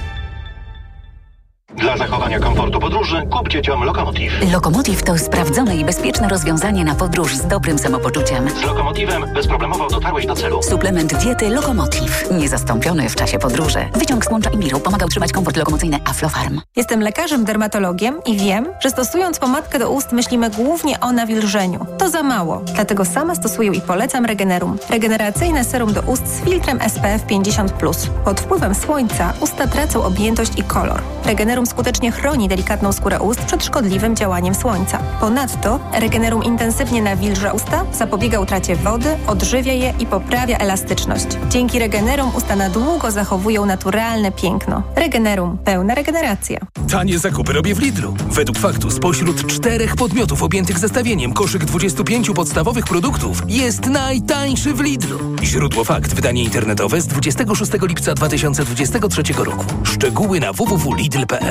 Dla zachowania komfortu podróży kup dzieciom Lokomotiv. Lokomotiv to sprawdzone i bezpieczne rozwiązanie na podróż z dobrym samopoczuciem. Z Lokomotivem bezproblemowo dotarłeś do celu. Suplement diety Lokomotiv. Niezastąpiony w czasie podróży. Wyciąg z łącza imbiru pomaga utrzymać komfort lokomocyjny Aflofarm. Jestem lekarzem dermatologiem i wiem, że stosując pomadkę do ust myślimy głównie o nawilżeniu. To za mało, dlatego sama stosuję i polecam Regenerum. Regeneracyjne serum do ust z filtrem SPF 50+. Pod wpływem słońca usta tracą objętość i kolor. Regenerum skutecznie chroni delikatną skórę ust przed szkodliwym działaniem słońca. Ponadto Regenerum intensywnie nawilża usta, zapobiega utracie wody, odżywia je i poprawia elastyczność. Dzięki Regenerum usta na długo zachowują naturalne piękno. Regenerum. Pełna regeneracja. Tanie zakupy robię w Lidlu. Według faktu spośród czterech podmiotów objętych zestawieniem koszyk 25 podstawowych produktów jest najtańszy w Lidlu. Źródło fakt. Wydanie internetowe z 26 lipca 2023 roku. Szczegóły na www.lidl.pl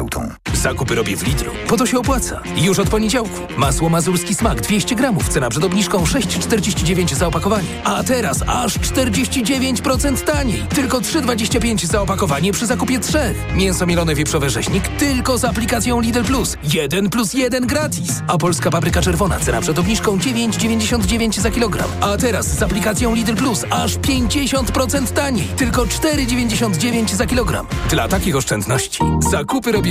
Zakupy robię w Lidlu, bo to się opłaca. Już od poniedziałku. Masło mazurski smak 200 gramów, cena przed obniżką 6,49 za opakowanie. A teraz aż 49% taniej. Tylko 3,25 za opakowanie przy zakupie trzech. Mięso mielone wieprzowe rzeźnik tylko z aplikacją Lidl Plus. 1 plus 1 gratis. A polska papryka czerwona, cena przed obniżką 9,99 za kilogram. A teraz z aplikacją Lidl Plus aż 50% taniej. Tylko 4,99 za kilogram. Dla takich oszczędności zakupy robię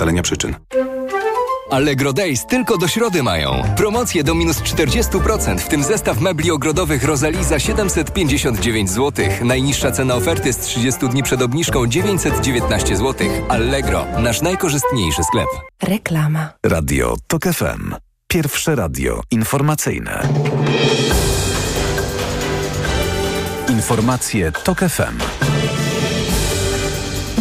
przyczyn. Allegro Days tylko do środy mają. Promocje do minus 40%, w tym zestaw mebli ogrodowych Rosalie za 759 zł. Najniższa cena oferty z 30 dni przed obniżką 919 zł. Allegro, nasz najkorzystniejszy sklep. Reklama. Radio TOK FM. Pierwsze radio informacyjne. Informacje TOK FM.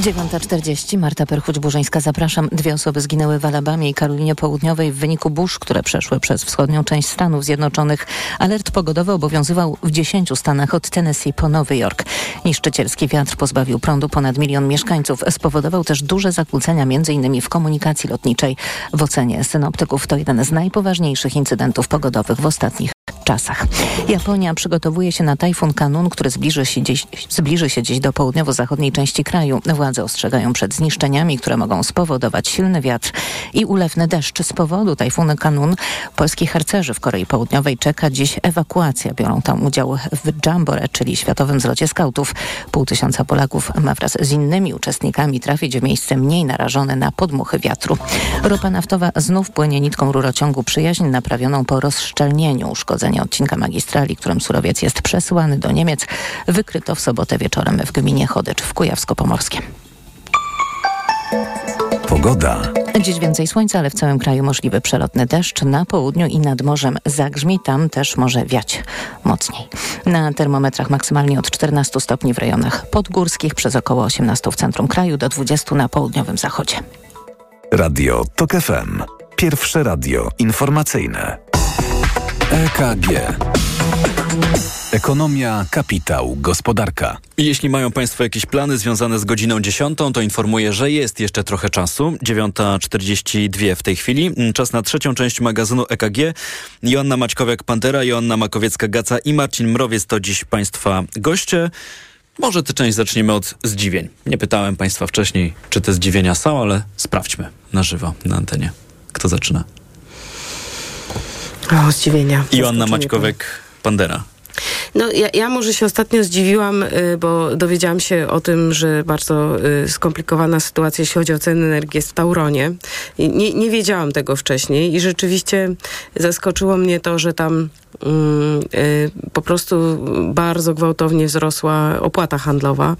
9.40, Marta Perchuć-Burzyńska, zapraszam. Dwie osoby zginęły w Alabamie i Karolinie Południowej w wyniku burz, które przeszły przez wschodnią część Stanów Zjednoczonych. Alert pogodowy obowiązywał w 10 stanach od Tennessee po Nowy Jork. Niszczycielski wiatr pozbawił prądu ponad milion mieszkańców. Spowodował też duże zakłócenia m.in. w komunikacji lotniczej. W ocenie synoptyków to jeden z najpoważniejszych incydentów pogodowych w ostatnich czasach. Japonia przygotowuje się na tajfun Kanun, który zbliży się dziś, zbliży się dziś do południowo-zachodniej części kraju. Władze ostrzegają przed zniszczeniami, które mogą spowodować silny wiatr i ulewny deszcz. Z powodu tajfunu Kanun polskich harcerzy w Korei Południowej czeka dziś ewakuacja. Biorą tam udział w Jambore, czyli Światowym Zlocie Skautów. Pół tysiąca Polaków ma wraz z innymi uczestnikami trafić w miejsce mniej narażone na podmuchy wiatru. Ropa naftowa znów płynie nitką rurociągu przyjaźń naprawioną po rozszczelnieniu. Odcinka magistrali, którym surowiec jest przesyłany do Niemiec, wykryto w sobotę wieczorem w gminie Chodycz w Kujawsko-Pomorskiem. Pogoda. Dziś więcej słońca, ale w całym kraju możliwy przelotny deszcz. Na południu i nad morzem zagrzmi, tam też może wiać mocniej. Na termometrach maksymalnie od 14 stopni w rejonach podgórskich, przez około 18 w centrum kraju, do 20 na południowym zachodzie. Radio TOK FM. Pierwsze radio informacyjne. EKG. Ekonomia, kapitał, gospodarka. Jeśli mają Państwo jakieś plany związane z godziną 10, to informuję, że jest jeszcze trochę czasu. 9.42 w tej chwili. Czas na trzecią część magazynu EKG. Joanna Maćkowiak-Pantera, Joanna Makowiecka-Gaca i Marcin Mrowiec to dziś Państwa goście. Może tę część zaczniemy od zdziwień. Nie pytałem Państwa wcześniej, czy te zdziwienia są, ale sprawdźmy na żywo, na antenie. Kto zaczyna? O, zdziwienia. Joanna Maćkowiak-Pandera. No, ja, ja może się ostatnio zdziwiłam, y, bo dowiedziałam się o tym, że bardzo y, skomplikowana sytuacja, jeśli chodzi o ceny energii, jest w Tauronie. Nie, nie wiedziałam tego wcześniej i rzeczywiście zaskoczyło mnie to, że tam po prostu bardzo gwałtownie wzrosła opłata handlowa,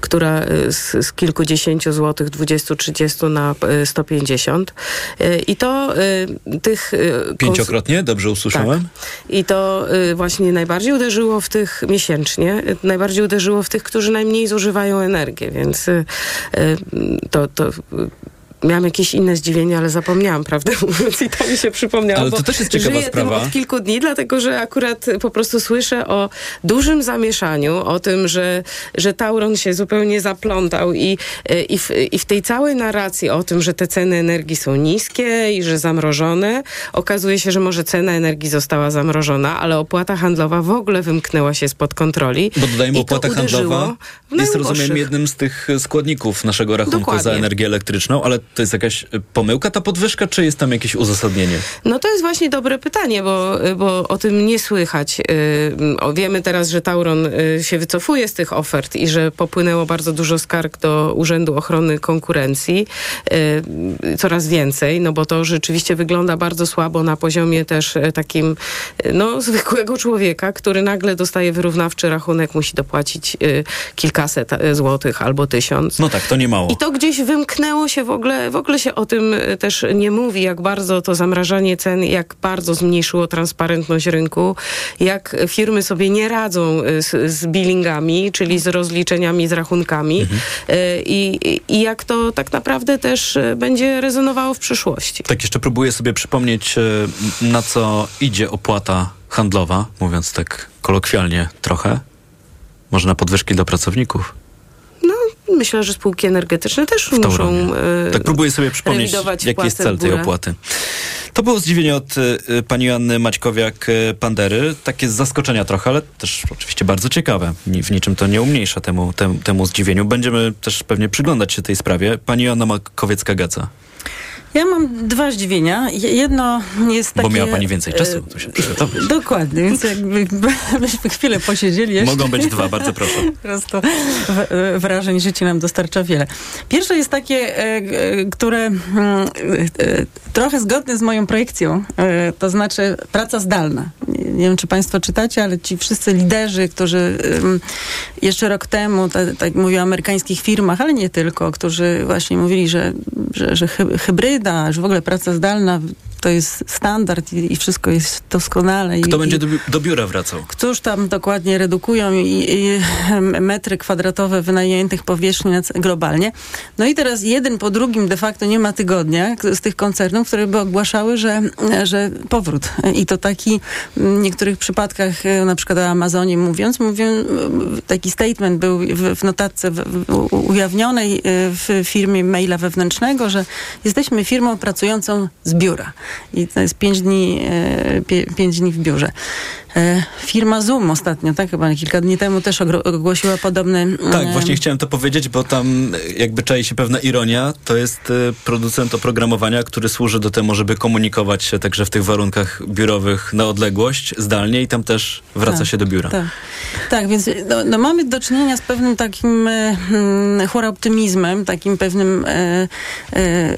która y, z, z kilkudziesięciu złotych, 20-30 na y, 150. Y, I to y, tych... y, Pięciokrotnie? Dobrze usłyszałem? i to y, właśnie najbardziej uderzyło w tych miesięcznie, y, najbardziej uderzyło w tych, którzy najmniej zużywają energię, więc y, y, to, to y, Miałam jakieś inne zdziwienie, ale zapomniałam, prawdę mówiąc, i to mi się przypomniało. Ale to też jest ciekawa żyję sprawa. Tym od kilku dni, dlatego że akurat po prostu słyszę o dużym zamieszaniu, o tym, że, że Tauron się zupełnie zaplątał i, i, w, i w tej całej narracji o tym, że te ceny energii są niskie i że zamrożone, okazuje się, że może cena energii została zamrożona, ale opłata handlowa w ogóle wymknęła się spod kontroli. Bo dodajmy, opłata handlowa jest, rozumiem, jednym z tych składników naszego rachunku Dokładnie. za energię elektryczną, ale to jest jakaś y, pomyłka, ta podwyżka, czy jest tam jakieś uzasadnienie? No to jest właśnie dobre pytanie, bo, bo o tym nie słychać. Yy, wiemy teraz, że Tauron yy, się wycofuje z tych ofert i że popłynęło bardzo dużo skarg do Urzędu Ochrony Konkurencji. Yy, coraz więcej, no bo to rzeczywiście wygląda bardzo słabo na poziomie też takim no, zwykłego człowieka, który nagle dostaje wyrównawczy rachunek, musi dopłacić yy, kilkaset złotych albo tysiąc. No tak, to nie mało. I to gdzieś wymknęło się w ogóle, w ogóle się o tym y, też nie mówi, jak bardzo to zamrażanie cen, jak bardzo zmniejszyło transparentność rynku, jak firmy sobie nie radzą y, z, z billingami, czyli z rozliczeniami, z rachunkami Mhm. y, i, i jak to tak naprawdę też będzie rezonowało w przyszłości. Tak, jeszcze próbuję sobie przypomnieć, na co idzie opłata handlowa, mówiąc tak kolokwialnie trochę. Może na podwyżki dla pracowników? Myślę, że spółki energetyczne też W muszą y, Tak próbuję sobie przypomnieć, jaki jest cel tej opłaty. To było zdziwienie od y, y, pani Joanny Maćkowiak-Pandery. Takie z zaskoczenia trochę, ale też oczywiście bardzo ciekawe. Ni- W niczym to nie umniejsza temu, temu, temu zdziwieniu. Będziemy też pewnie przyglądać się tej sprawie. Pani Joanna Makowiecka-Gaca. Ja mam dwa zdziwienia. Je- Jedno jest takie... Bo miała pani więcej e, czasu, to się przygotować. Dokładnie, więc jakby byśmy chwilę posiedzieli jeszcze. Mogą być dwa, bardzo proszę. Po prostu w- wrażeń życie nam dostarcza wiele. Pierwsze jest takie, e, e, które mm, e, e, trochę zgodne z moją projekcją, e, to znaczy praca zdalna. Nie, wiem, czy państwo czytacie, ale ci wszyscy liderzy, którzy jeszcze rok temu, ta- tak mówię o amerykańskich firmach, ale nie tylko, którzy właśnie mówili, że, że, że hybryda, że w ogóle praca zdalna to jest standard i, i wszystko jest doskonale. Kto i, będzie do, do biura wracał? Któż tam dokładnie redukują i, i metry kwadratowe wynajętych powierzchni globalnie. No i teraz jeden po drugim de facto nie ma tygodnia z tych koncernów, które by ogłaszały, że, że powrót. I to taki w niektórych przypadkach, e, na przykład o Amazonie mówiąc, mówią, e, taki statement był w, w notatce w, ujawnionej e, w firmie maila wewnętrznego, że jesteśmy firmą pracującą z biura. I to jest pięć dni, e, pięć dni w biurze. E, Firma Zoom ostatnio, tak chyba kilka dni temu też ogłosiła podobny... Tak, e, właśnie chciałem to powiedzieć, bo tam jakby czai się pewna ironia. To jest e, producent oprogramowania, który służy do temu, żeby komunikować się także w tych warunkach biurowych na odległość, zdalnie i tam też wraca Tak, się do biura. Tak, tak więc no, no mamy do czynienia z pewnym takim hmm, chóroptymizmem, takim pewnym e, e,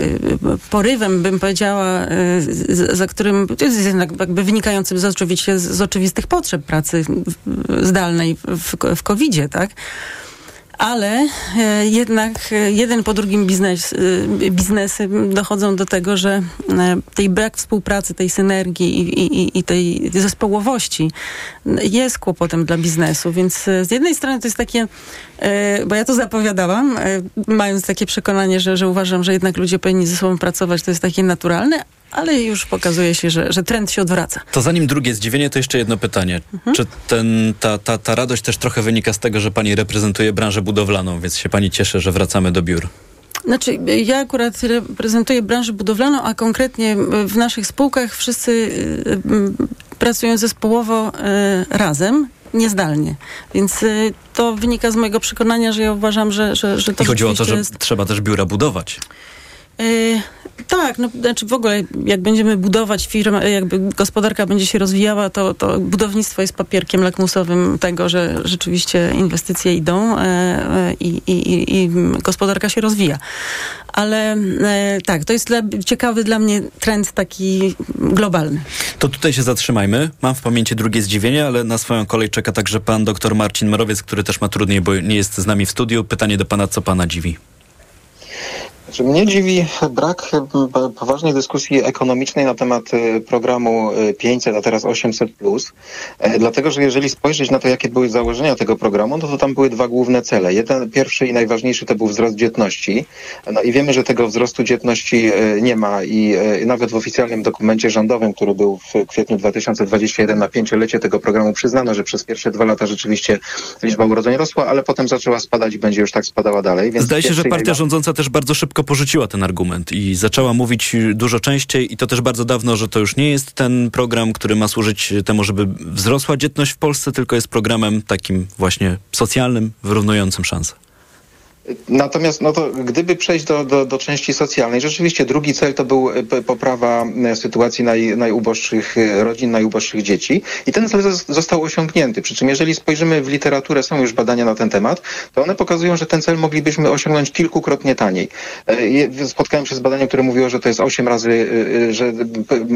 porywem, bym powiedziała, e, z, za którym to jest jednak jakby wynikającym z, oczywiście z, z oczywistych potrzeb pracy zdalnej w, w COVID-zie, tak? Ale e, jednak e, jeden po drugim biznes, e, biznesy dochodzą do tego, że tej brak współpracy, tej synergii i, i, i tej zespołowości jest kłopotem dla biznesu. Więc z jednej strony to jest takie, bo ja to zapowiadałam, mając takie przekonanie, że, że uważam, że jednak ludzie powinni ze sobą pracować, to jest takie naturalne, ale już pokazuje się, że, że trend się odwraca. To zanim drugie zdziwienie, to jeszcze jedno pytanie. Mhm. Czy ten, ta, ta, ta radość też trochę wynika z tego, że pani reprezentuje branżę budowlaną, więc się pani cieszy, że wracamy do biur? Znaczy, ja akurat reprezentuję branżę budowlaną, a konkretnie w naszych spółkach wszyscy y, y, pracują zespołowo y, razem niezdalnie. Więc to wynika z mojego przekonania, że ja uważam, że, że, że to I chodziło o to, że jest... trzeba też biura budować. Tak, no, znaczy w ogóle jak będziemy budować firmę, jakby gospodarka będzie się rozwijała, to, to budownictwo jest papierkiem lakmusowym tego, że rzeczywiście inwestycje idą e, e, i, i, i gospodarka się rozwija. Ale e, tak, to jest dla, ciekawy dla mnie trend taki globalny. To tutaj się zatrzymajmy. Mam w pamięci drugie zdziwienie, ale na swoją kolej czeka także pan dr Marcin Morowiec, który też ma trudniej, bo nie jest z nami w studiu. Pytanie do pana, co pana dziwi? Znaczy, mnie dziwi brak e, poważnej dyskusji ekonomicznej na temat e, programu 500, e, a teraz 800, dlatego że jeżeli spojrzeć na to, jakie były założenia tego programu, no to tam były dwa główne cele. Jeden, pierwszy i najważniejszy to był wzrost dzietności. No i wiemy, że tego wzrostu dzietności nie ma i nawet w oficjalnym dokumencie rządowym, który był w kwietniu 2021 na pięciolecie tego programu przyznano, że przez pierwsze dwa lata rzeczywiście liczba urodzeń rosła, ale potem zaczęła spadać i będzie już tak spadała dalej. Więc Zdaje się, że partia rządząca też bardzo szybko porzuciła ten argument i zaczęła mówić dużo częściej i to też bardzo dawno, że to już nie jest ten program, który ma służyć temu, żeby wzrosła dzietność w Polsce, tylko jest programem takim właśnie socjalnym, wyrównującym szanse. Natomiast no to gdyby przejść do, do, do, części socjalnej, rzeczywiście drugi cel to był e, poprawa e, sytuacji naj, najuboższych e, rodzin, najuboższych dzieci i ten cel został osiągnięty. Przy czym jeżeli spojrzymy w literaturę, są już badania na ten temat, to one pokazują, że ten cel moglibyśmy osiągnąć kilkukrotnie taniej. Spotkałem się z badaniem, które mówiło, że to jest 8 razy, że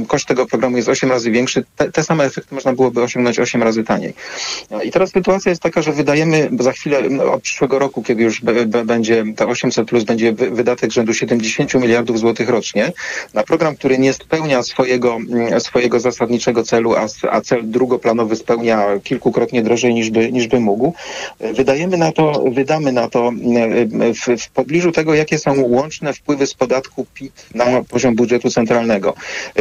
koszt tego programu jest 8 razy większy. Te, te same efekty można byłoby osiągnąć 8 razy taniej. I teraz sytuacja jest taka, że wydajemy za chwilę, no, od przyszłego roku, kiedy już będzie, te 800 plus będzie wydatek rzędu 70 miliardów złotych rocznie na program, który nie spełnia swojego, mm, swojego zasadniczego celu, a, a cel drugoplanowy spełnia kilkukrotnie drożej niż by, niż by mógł. Wydajemy na to, wydamy na to mm, w, w pobliżu tego, jakie są łączne wpływy z podatku PIT na poziom budżetu centralnego.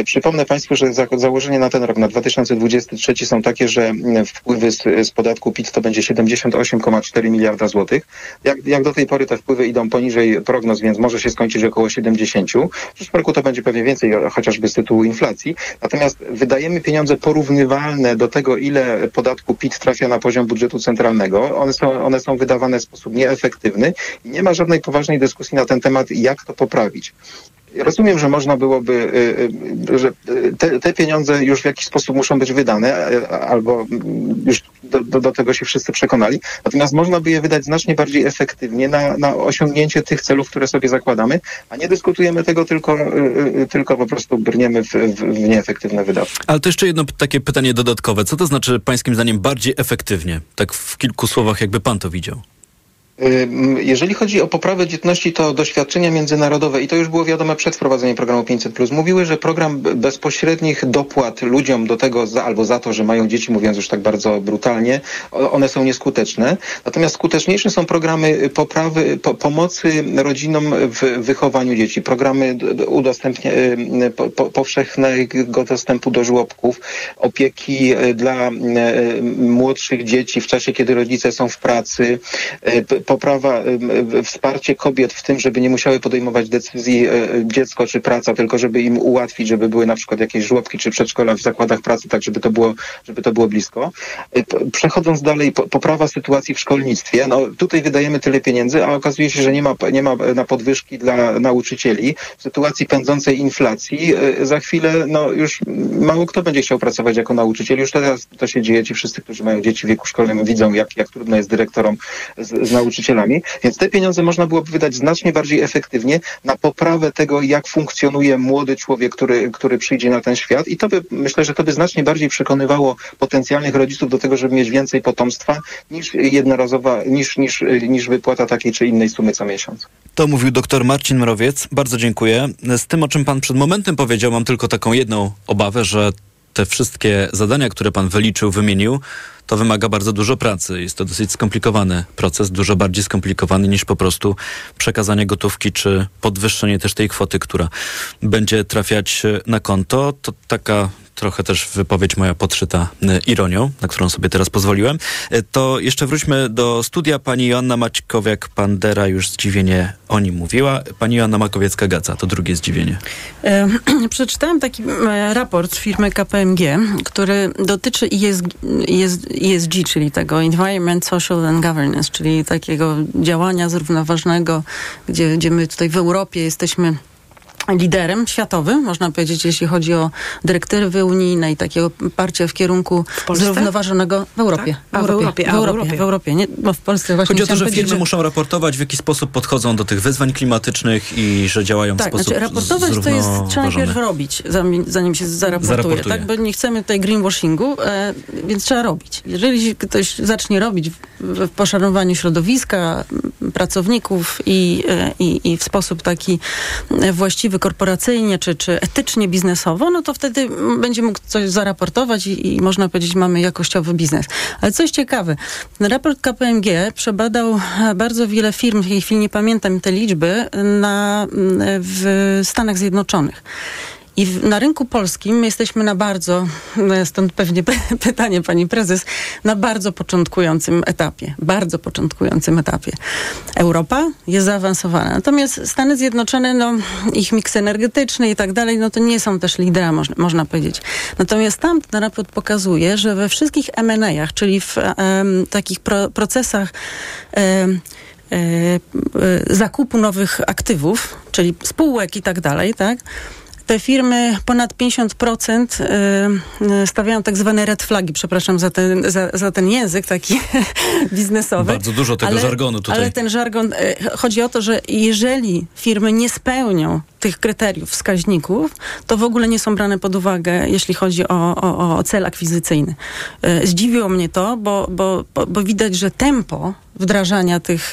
Przypomnę Państwu, że za, założenie na ten rok, na 2023 są takie, że mm, wpływy z, z podatku PIT to będzie 78,4 miliarda złotych. Jak, jak do tej pory te wpływy idą poniżej prognoz, więc może się skończyć około 70. W przyszłym roku to będzie pewnie więcej, chociażby z tytułu inflacji. Natomiast wydajemy pieniądze porównywalne do tego, ile podatku PIT trafia na poziom budżetu centralnego. One są, one są wydawane w sposób nieefektywny i nie ma żadnej poważnej dyskusji na ten temat, jak to poprawić. Rozumiem, że można byłoby, y, y, że te, te, pieniądze już w jakiś sposób muszą być wydane, albo już do, do, do, tego się wszyscy przekonali. Natomiast można by je wydać znacznie bardziej efektywnie na, na osiągnięcie tych celów, które sobie zakładamy, a nie dyskutujemy tego tylko, y, tylko po prostu brniemy w, w, w nieefektywne wydatki. Ale to jeszcze jedno takie pytanie dodatkowe. Co to znaczy pańskim zdaniem bardziej efektywnie? Tak w kilku słowach, jakby pan to widział. Jeżeli chodzi o poprawę dzietności, to doświadczenia międzynarodowe, i to już było wiadome przed wprowadzeniem programu 500, mówiły, że program bezpośrednich dopłat ludziom do tego za, albo za to, że mają dzieci, mówiąc już tak bardzo brutalnie, one są nieskuteczne. Natomiast skuteczniejsze są programy poprawy, po, pomocy rodzinom w wychowaniu dzieci, programy udostępnia, po, po, powszechnego dostępu do żłobków, opieki e, dla e, młodszych dzieci w czasie, kiedy rodzice są w pracy, poprawa, wsparcie kobiet w tym, żeby nie musiały podejmować decyzji e, dziecko czy praca, tylko żeby im ułatwić, żeby były na przykład jakieś żłobki czy przedszkola w zakładach pracy, tak żeby to było, żeby to było blisko. E, przechodząc dalej, poprawa sytuacji w szkolnictwie. No, tutaj wydajemy tyle pieniędzy, a okazuje się, że nie ma, nie ma na podwyżki dla nauczycieli. W sytuacji pędzącej inflacji e, za chwilę no, już mało kto będzie chciał pracować jako nauczyciel. Już teraz to się dzieje. Ci wszyscy, którzy mają dzieci w wieku szkolnym widzą, jak, jak trudno jest dyrektorom z, z nauczycielami nauczycielami, więc te pieniądze można byłoby wydać znacznie bardziej efektywnie na poprawę tego, jak funkcjonuje młody człowiek, który, który przyjdzie na ten świat i to by, myślę, że to by znacznie bardziej przekonywało potencjalnych rodziców do tego, żeby mieć więcej potomstwa niż jednorazowa, niż, niż, niż wypłata takiej czy innej sumy co miesiąc. To mówił dr Marcin Mrowiec. Bardzo dziękuję. Z tym, o czym pan przed momentem powiedział, mam tylko taką jedną obawę, że te wszystkie zadania, które pan wyliczył, wymienił, to wymaga bardzo dużo pracy. Jest to dosyć skomplikowany proces, dużo bardziej skomplikowany niż po prostu przekazanie gotówki czy podwyższenie też tej kwoty, która będzie trafiać na konto. To taka trochę też wypowiedź moja podszyta y, ironią, na którą sobie teraz pozwoliłem. Y, to jeszcze wróćmy do studia. Pani Joanna Maćkowiak-Pandera już zdziwienie o nim mówiła. Pani Joanna Makowiecka-Gaca, to drugie zdziwienie. E, przeczytałem taki e, raport firmy KPMG, który dotyczy ESG, ESG, czyli tego Environment, Social and Governance, czyli takiego działania zrównoważonego, gdzie, gdzie my tutaj w Europie jesteśmy liderem światowym, można powiedzieć, jeśli chodzi o dyrektywy unijne i takiego parcie w kierunku Polsce? zrównoważonego w Europie. Tak? A, w Europie, w a, w Europie, Europie. w Europie. Nie, bo w Polsce właśnie Chodzi o to, że firmy muszą raportować, w jaki sposób podchodzą do tych wyzwań klimatycznych i że działają w tak, sposób znaczy raportować to jest, trzeba najpierw robić, zanim, zanim się zaraportuje, Zaraportuje. tak? Bo nie chcemy tutaj greenwashingu, e, więc trzeba robić. Jeżeli ktoś zacznie robić w, w poszanowaniu środowiska, pracowników i, e, i, i w sposób taki e, korporacyjnie czy, czy etycznie biznesowo, no to wtedy będzie mógł coś zaraportować i, i można powiedzieć, mamy jakościowy biznes. Ale coś ciekawe, ten raport KPMG przebadał e, bardzo wiele firm, w tej chwili nie pamiętam te liczby, na, w Stanach Zjednoczonych. I w, na rynku polskim my jesteśmy na bardzo, e, stąd pewnie py- pytanie pani prezes, na bardzo początkującym etapie. Bardzo początkującym etapie. Europa jest zaawansowana. Natomiast Stany Zjednoczone, no, ich miks energetyczny i tak dalej, no to nie są też lidera, można, można powiedzieć. Natomiast tam ten raport pokazuje, że we wszystkich M&A-ach, czyli w em, takich pro, procesach em, e, e, zakupu nowych aktywów, czyli spółek i tak dalej, tak? Te firmy ponad 50% y, y, stawiają tak zwane red flagi, przepraszam za ten, za, za ten język taki biznesowy. Bardzo dużo tego żargonu tutaj. Ale ten żargon, y, chodzi o to, że jeżeli firmy nie spełnią tych kryteriów, wskaźników, to w ogóle nie są brane pod uwagę, jeśli chodzi o, o, o cel akwizycyjny. Zdziwiło mnie to, bo, bo, bo, bo widać, że tempo wdrażania tych,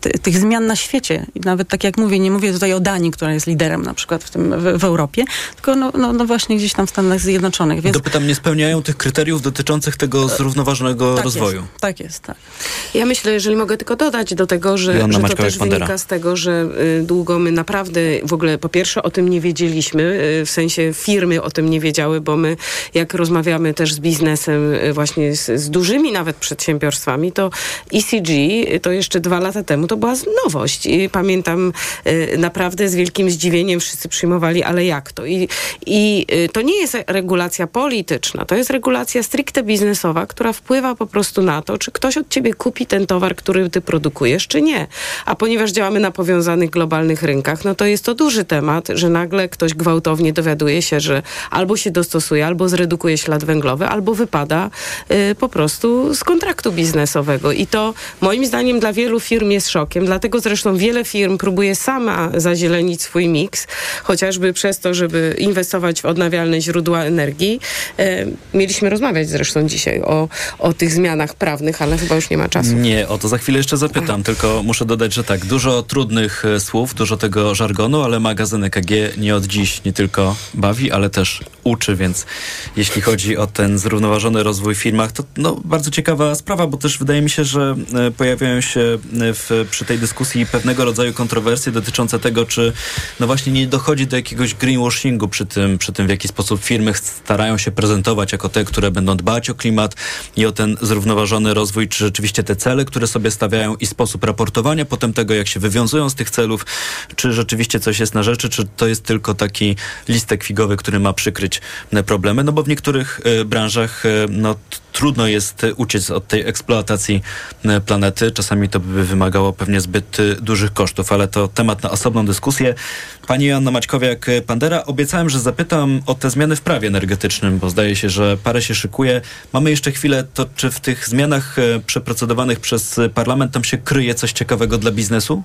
ty, tych zmian na świecie, i nawet tak jak mówię, nie mówię tutaj o Danii, która jest liderem na przykład w, tym, w, w Europie, tylko no, no, no właśnie gdzieś tam w Stanach Zjednoczonych. Więc Dopytam, nie spełniają tych kryteriów dotyczących tego zrównoważonego tak rozwoju. Jest, tak jest, tak. Ja myślę, jeżeli mogę tylko dodać do tego, że, Joanna że to też wynika z tego, że y, długo my naprawdę w ogóle po pierwsze o tym nie wiedzieliśmy, y, w sensie firmy o tym nie wiedziały, bo my jak rozmawiamy też z biznesem y, właśnie z, z dużymi nawet przedsiębiorstwami, to ECG to jeszcze dwa lata temu to była nowość i pamiętam naprawdę z wielkim zdziwieniem wszyscy przyjmowali, ale jak I, i y, to nie jest regulacja polityczna, to jest regulacja stricte biznesowa, która wpływa po prostu na to, czy ktoś od ciebie kupi ten towar, który ty produkujesz, czy nie. A ponieważ działamy na powiązanych globalnych rynkach, no to jest to duży temat, że nagle ktoś gwałtownie dowiaduje się, że albo się dostosuje, albo zredukuje ślad węglowy, albo wypada y, po prostu z kontraktu biznesowego. I to moim zdaniem dla wielu firm jest szokiem. Dlatego zresztą wiele firm próbuje sama zazielenić swój miks, chociażby przez to, żeby inwestować w odnawialne źródła energii. E, mieliśmy rozmawiać zresztą dzisiaj o, o tych zmianach prawnych, ale chyba już nie ma czasu. Nie, o to za chwilę jeszcze zapytam, tylko muszę dodać, że tak, dużo trudnych e, słów, dużo tego żargonu, ale magazyn EKG nie od dziś nie tylko bawi, ale też uczy, więc jeśli chodzi o ten zrównoważony rozwój w firmach, to no, bardzo ciekawa sprawa, bo też wydaje mi się, że e, pojawiają się w, przy tej dyskusji pewnego rodzaju kontrowersje dotyczące tego, czy no właśnie nie dochodzi do jakiegoś greenwashingu przy tym, przy tym w jaki sposób firmy starają się prezentować jako te, które będą dbać o klimat i o ten zrównoważony rozwój, czy rzeczywiście te cele, które sobie stawiają i sposób raportowania potem tego, jak się wywiązują z tych celów, czy rzeczywiście coś jest na rzeczy, czy to jest tylko taki listek figowy, który ma przykryć problemy, no bo w niektórych e, branżach e, no, trudno jest e, uciec od tej eksploatacji e, planety. Czasami to by wymagało pewnie zbyt e, dużych kosztów, ale to temat na osobną dyskusję. Pani Joanna Maćkowiak-Pandera, obiecałem, że zapytam o te zmiany w prawie energetycznym, bo zdaje się, że parę się szykuje. Mamy jeszcze chwilę, to czy w tych zmianach e, przeprocedowanych przez e, parlament tam się kryje coś ciekawego dla biznesu?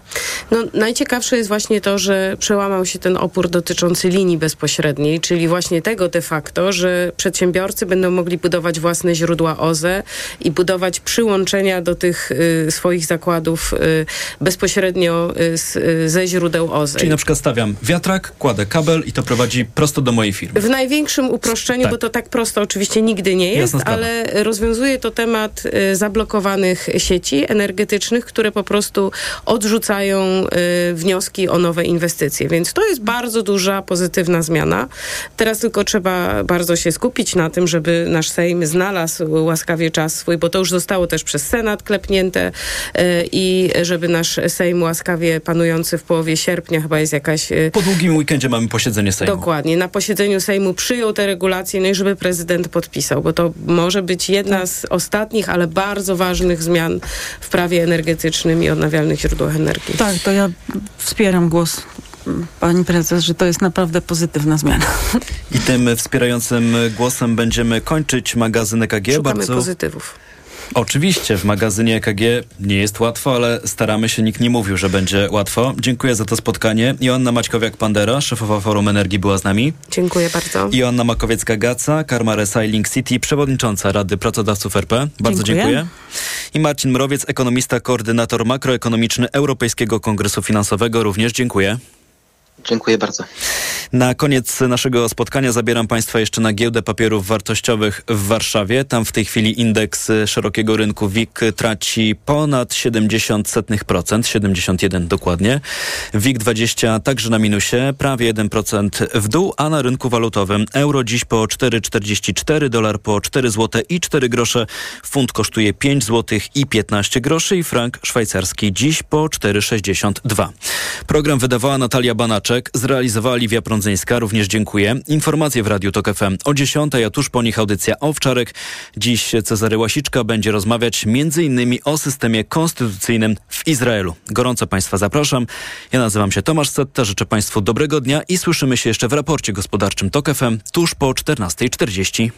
No, najciekawsze jest właśnie to, że przełamał się ten opór dotyczący linii bezpośredniej, czyli właśnie tego de facto, że przedsiębiorcy będą mogli budować własne źródła źródła OZE i budować przyłączenia do tych y, swoich zakładów y, bezpośrednio y, z, ze źródeł OZE. Czyli na przykład stawiam wiatrak, kładę kabel i to prowadzi prosto do mojej firmy. W największym uproszczeniu, Tak. bo to tak prosto oczywiście nigdy nie jest, ale rozwiązuje to temat zablokowanych sieci energetycznych, które po prostu odrzucają wnioski o nowe inwestycje. Więc to jest bardzo duża, pozytywna zmiana. Teraz tylko trzeba bardzo się skupić na tym, żeby nasz Sejm znalazł łaskawie czas swój, bo to już zostało też przez Senat klepnięte y, i żeby nasz Sejm łaskawie panujący w połowie sierpnia chyba jest jakaś... y, Po długim weekendzie mamy posiedzenie Sejmu. Dokładnie. Na posiedzeniu Sejmu przyjął te regulacje, no i żeby prezydent podpisał, bo to może być jedna z ostatnich, ale bardzo ważnych zmian w prawie energetycznym i odnawialnych źródłach energii. Tak, to ja wspieram głos pani prezes, że to jest naprawdę pozytywna zmiana. I tym wspierającym głosem będziemy kończyć magazyn EKG. Szukamy Bardzo pozytywów. Oczywiście, w magazynie EKG nie jest łatwo, ale staramy się, nikt nie mówił, że będzie łatwo. Dziękuję za to spotkanie. Joanna Maćkowiak-Pandera, szefowa Forum Energii była z nami. Dziękuję bardzo. Joanna Makowiecka-Gaca, Karma Recycling City, przewodnicząca Rady Pracodawców RP. Bardzo Dziękuję. dziękuję. I Marcin Mrowiec, ekonomista, koordynator makroekonomiczny Europejskiego Kongresu Finansowego. Również dziękuję. Dziękuję bardzo. Na koniec naszego spotkania zabieram Państwa jeszcze na giełdę papierów wartościowych w Warszawie. Tam w tej chwili indeks szerokiego rynku WIG traci ponad 0,70%, 71 dokładnie. WIG 20 także na minusie, prawie 1% w dół, a na rynku walutowym euro dziś po 4,44, dolar po 4 zł i 4 grosze, funt kosztuje 5 zł i 15 groszy i frank szwajcarski dziś po 4,62. Program wydawała Natalia Banaczek, zrealizowała Liwia Prądzyńska, również dziękuję. Informacje w Radiu Tok FM o 10, a tuż po nich audycja Owczarek. Dziś Cezary Łasiczka będzie rozmawiać m.in. o systemie konstytucyjnym w Izraelu. Gorąco Państwa zapraszam. Ja nazywam się Tomasz Setta, życzę Państwu dobrego dnia i słyszymy się jeszcze w raporcie gospodarczym Tok FM tuż po 14.40.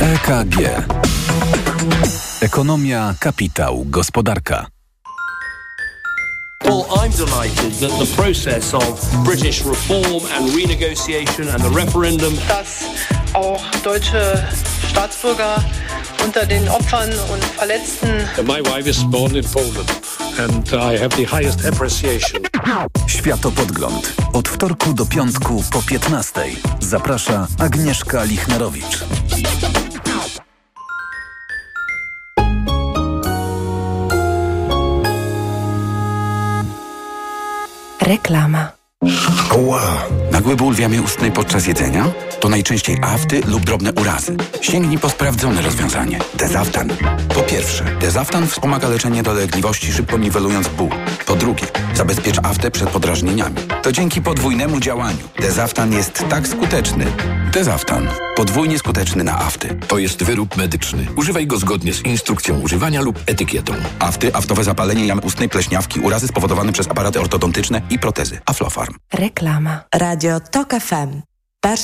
EKG. Ekonomia, kapitał, gospodarka. Well, I'm delighted that the process of British reform and renegotiation and the referendum dass auch deutsche Staatsbürger unter den Opfern und Verletzten My wife is born in Poland and I have the highest appreciation. Światopodgląd. Od wtorku do piątku po 15. Zaprasza Agnieszka Lichnerowicz. Reklama. Ła! Nagły ból w jamie ustnej podczas jedzenia? To najczęściej afty lub drobne urazy. Sięgnij po sprawdzone rozwiązanie. Dezaftan. Po pierwsze, Dezaftan wspomaga leczenie dolegliwości, szybko niwelując ból. Po drugie, zabezpiecz aftę przed podrażnieniami. To dzięki podwójnemu działaniu. Dezaftan jest tak skuteczny. Dezaftan. Podwójnie skuteczny na afty. To jest wyrób medyczny. Używaj go zgodnie z instrukcją używania lub etykietą. Afty, aftowe zapalenie jamy ustnej, pleśniawki, urazy spowodowane przez aparaty ortodontyczne i protezy. Aflofarm. Reklama. Radio TOK FM.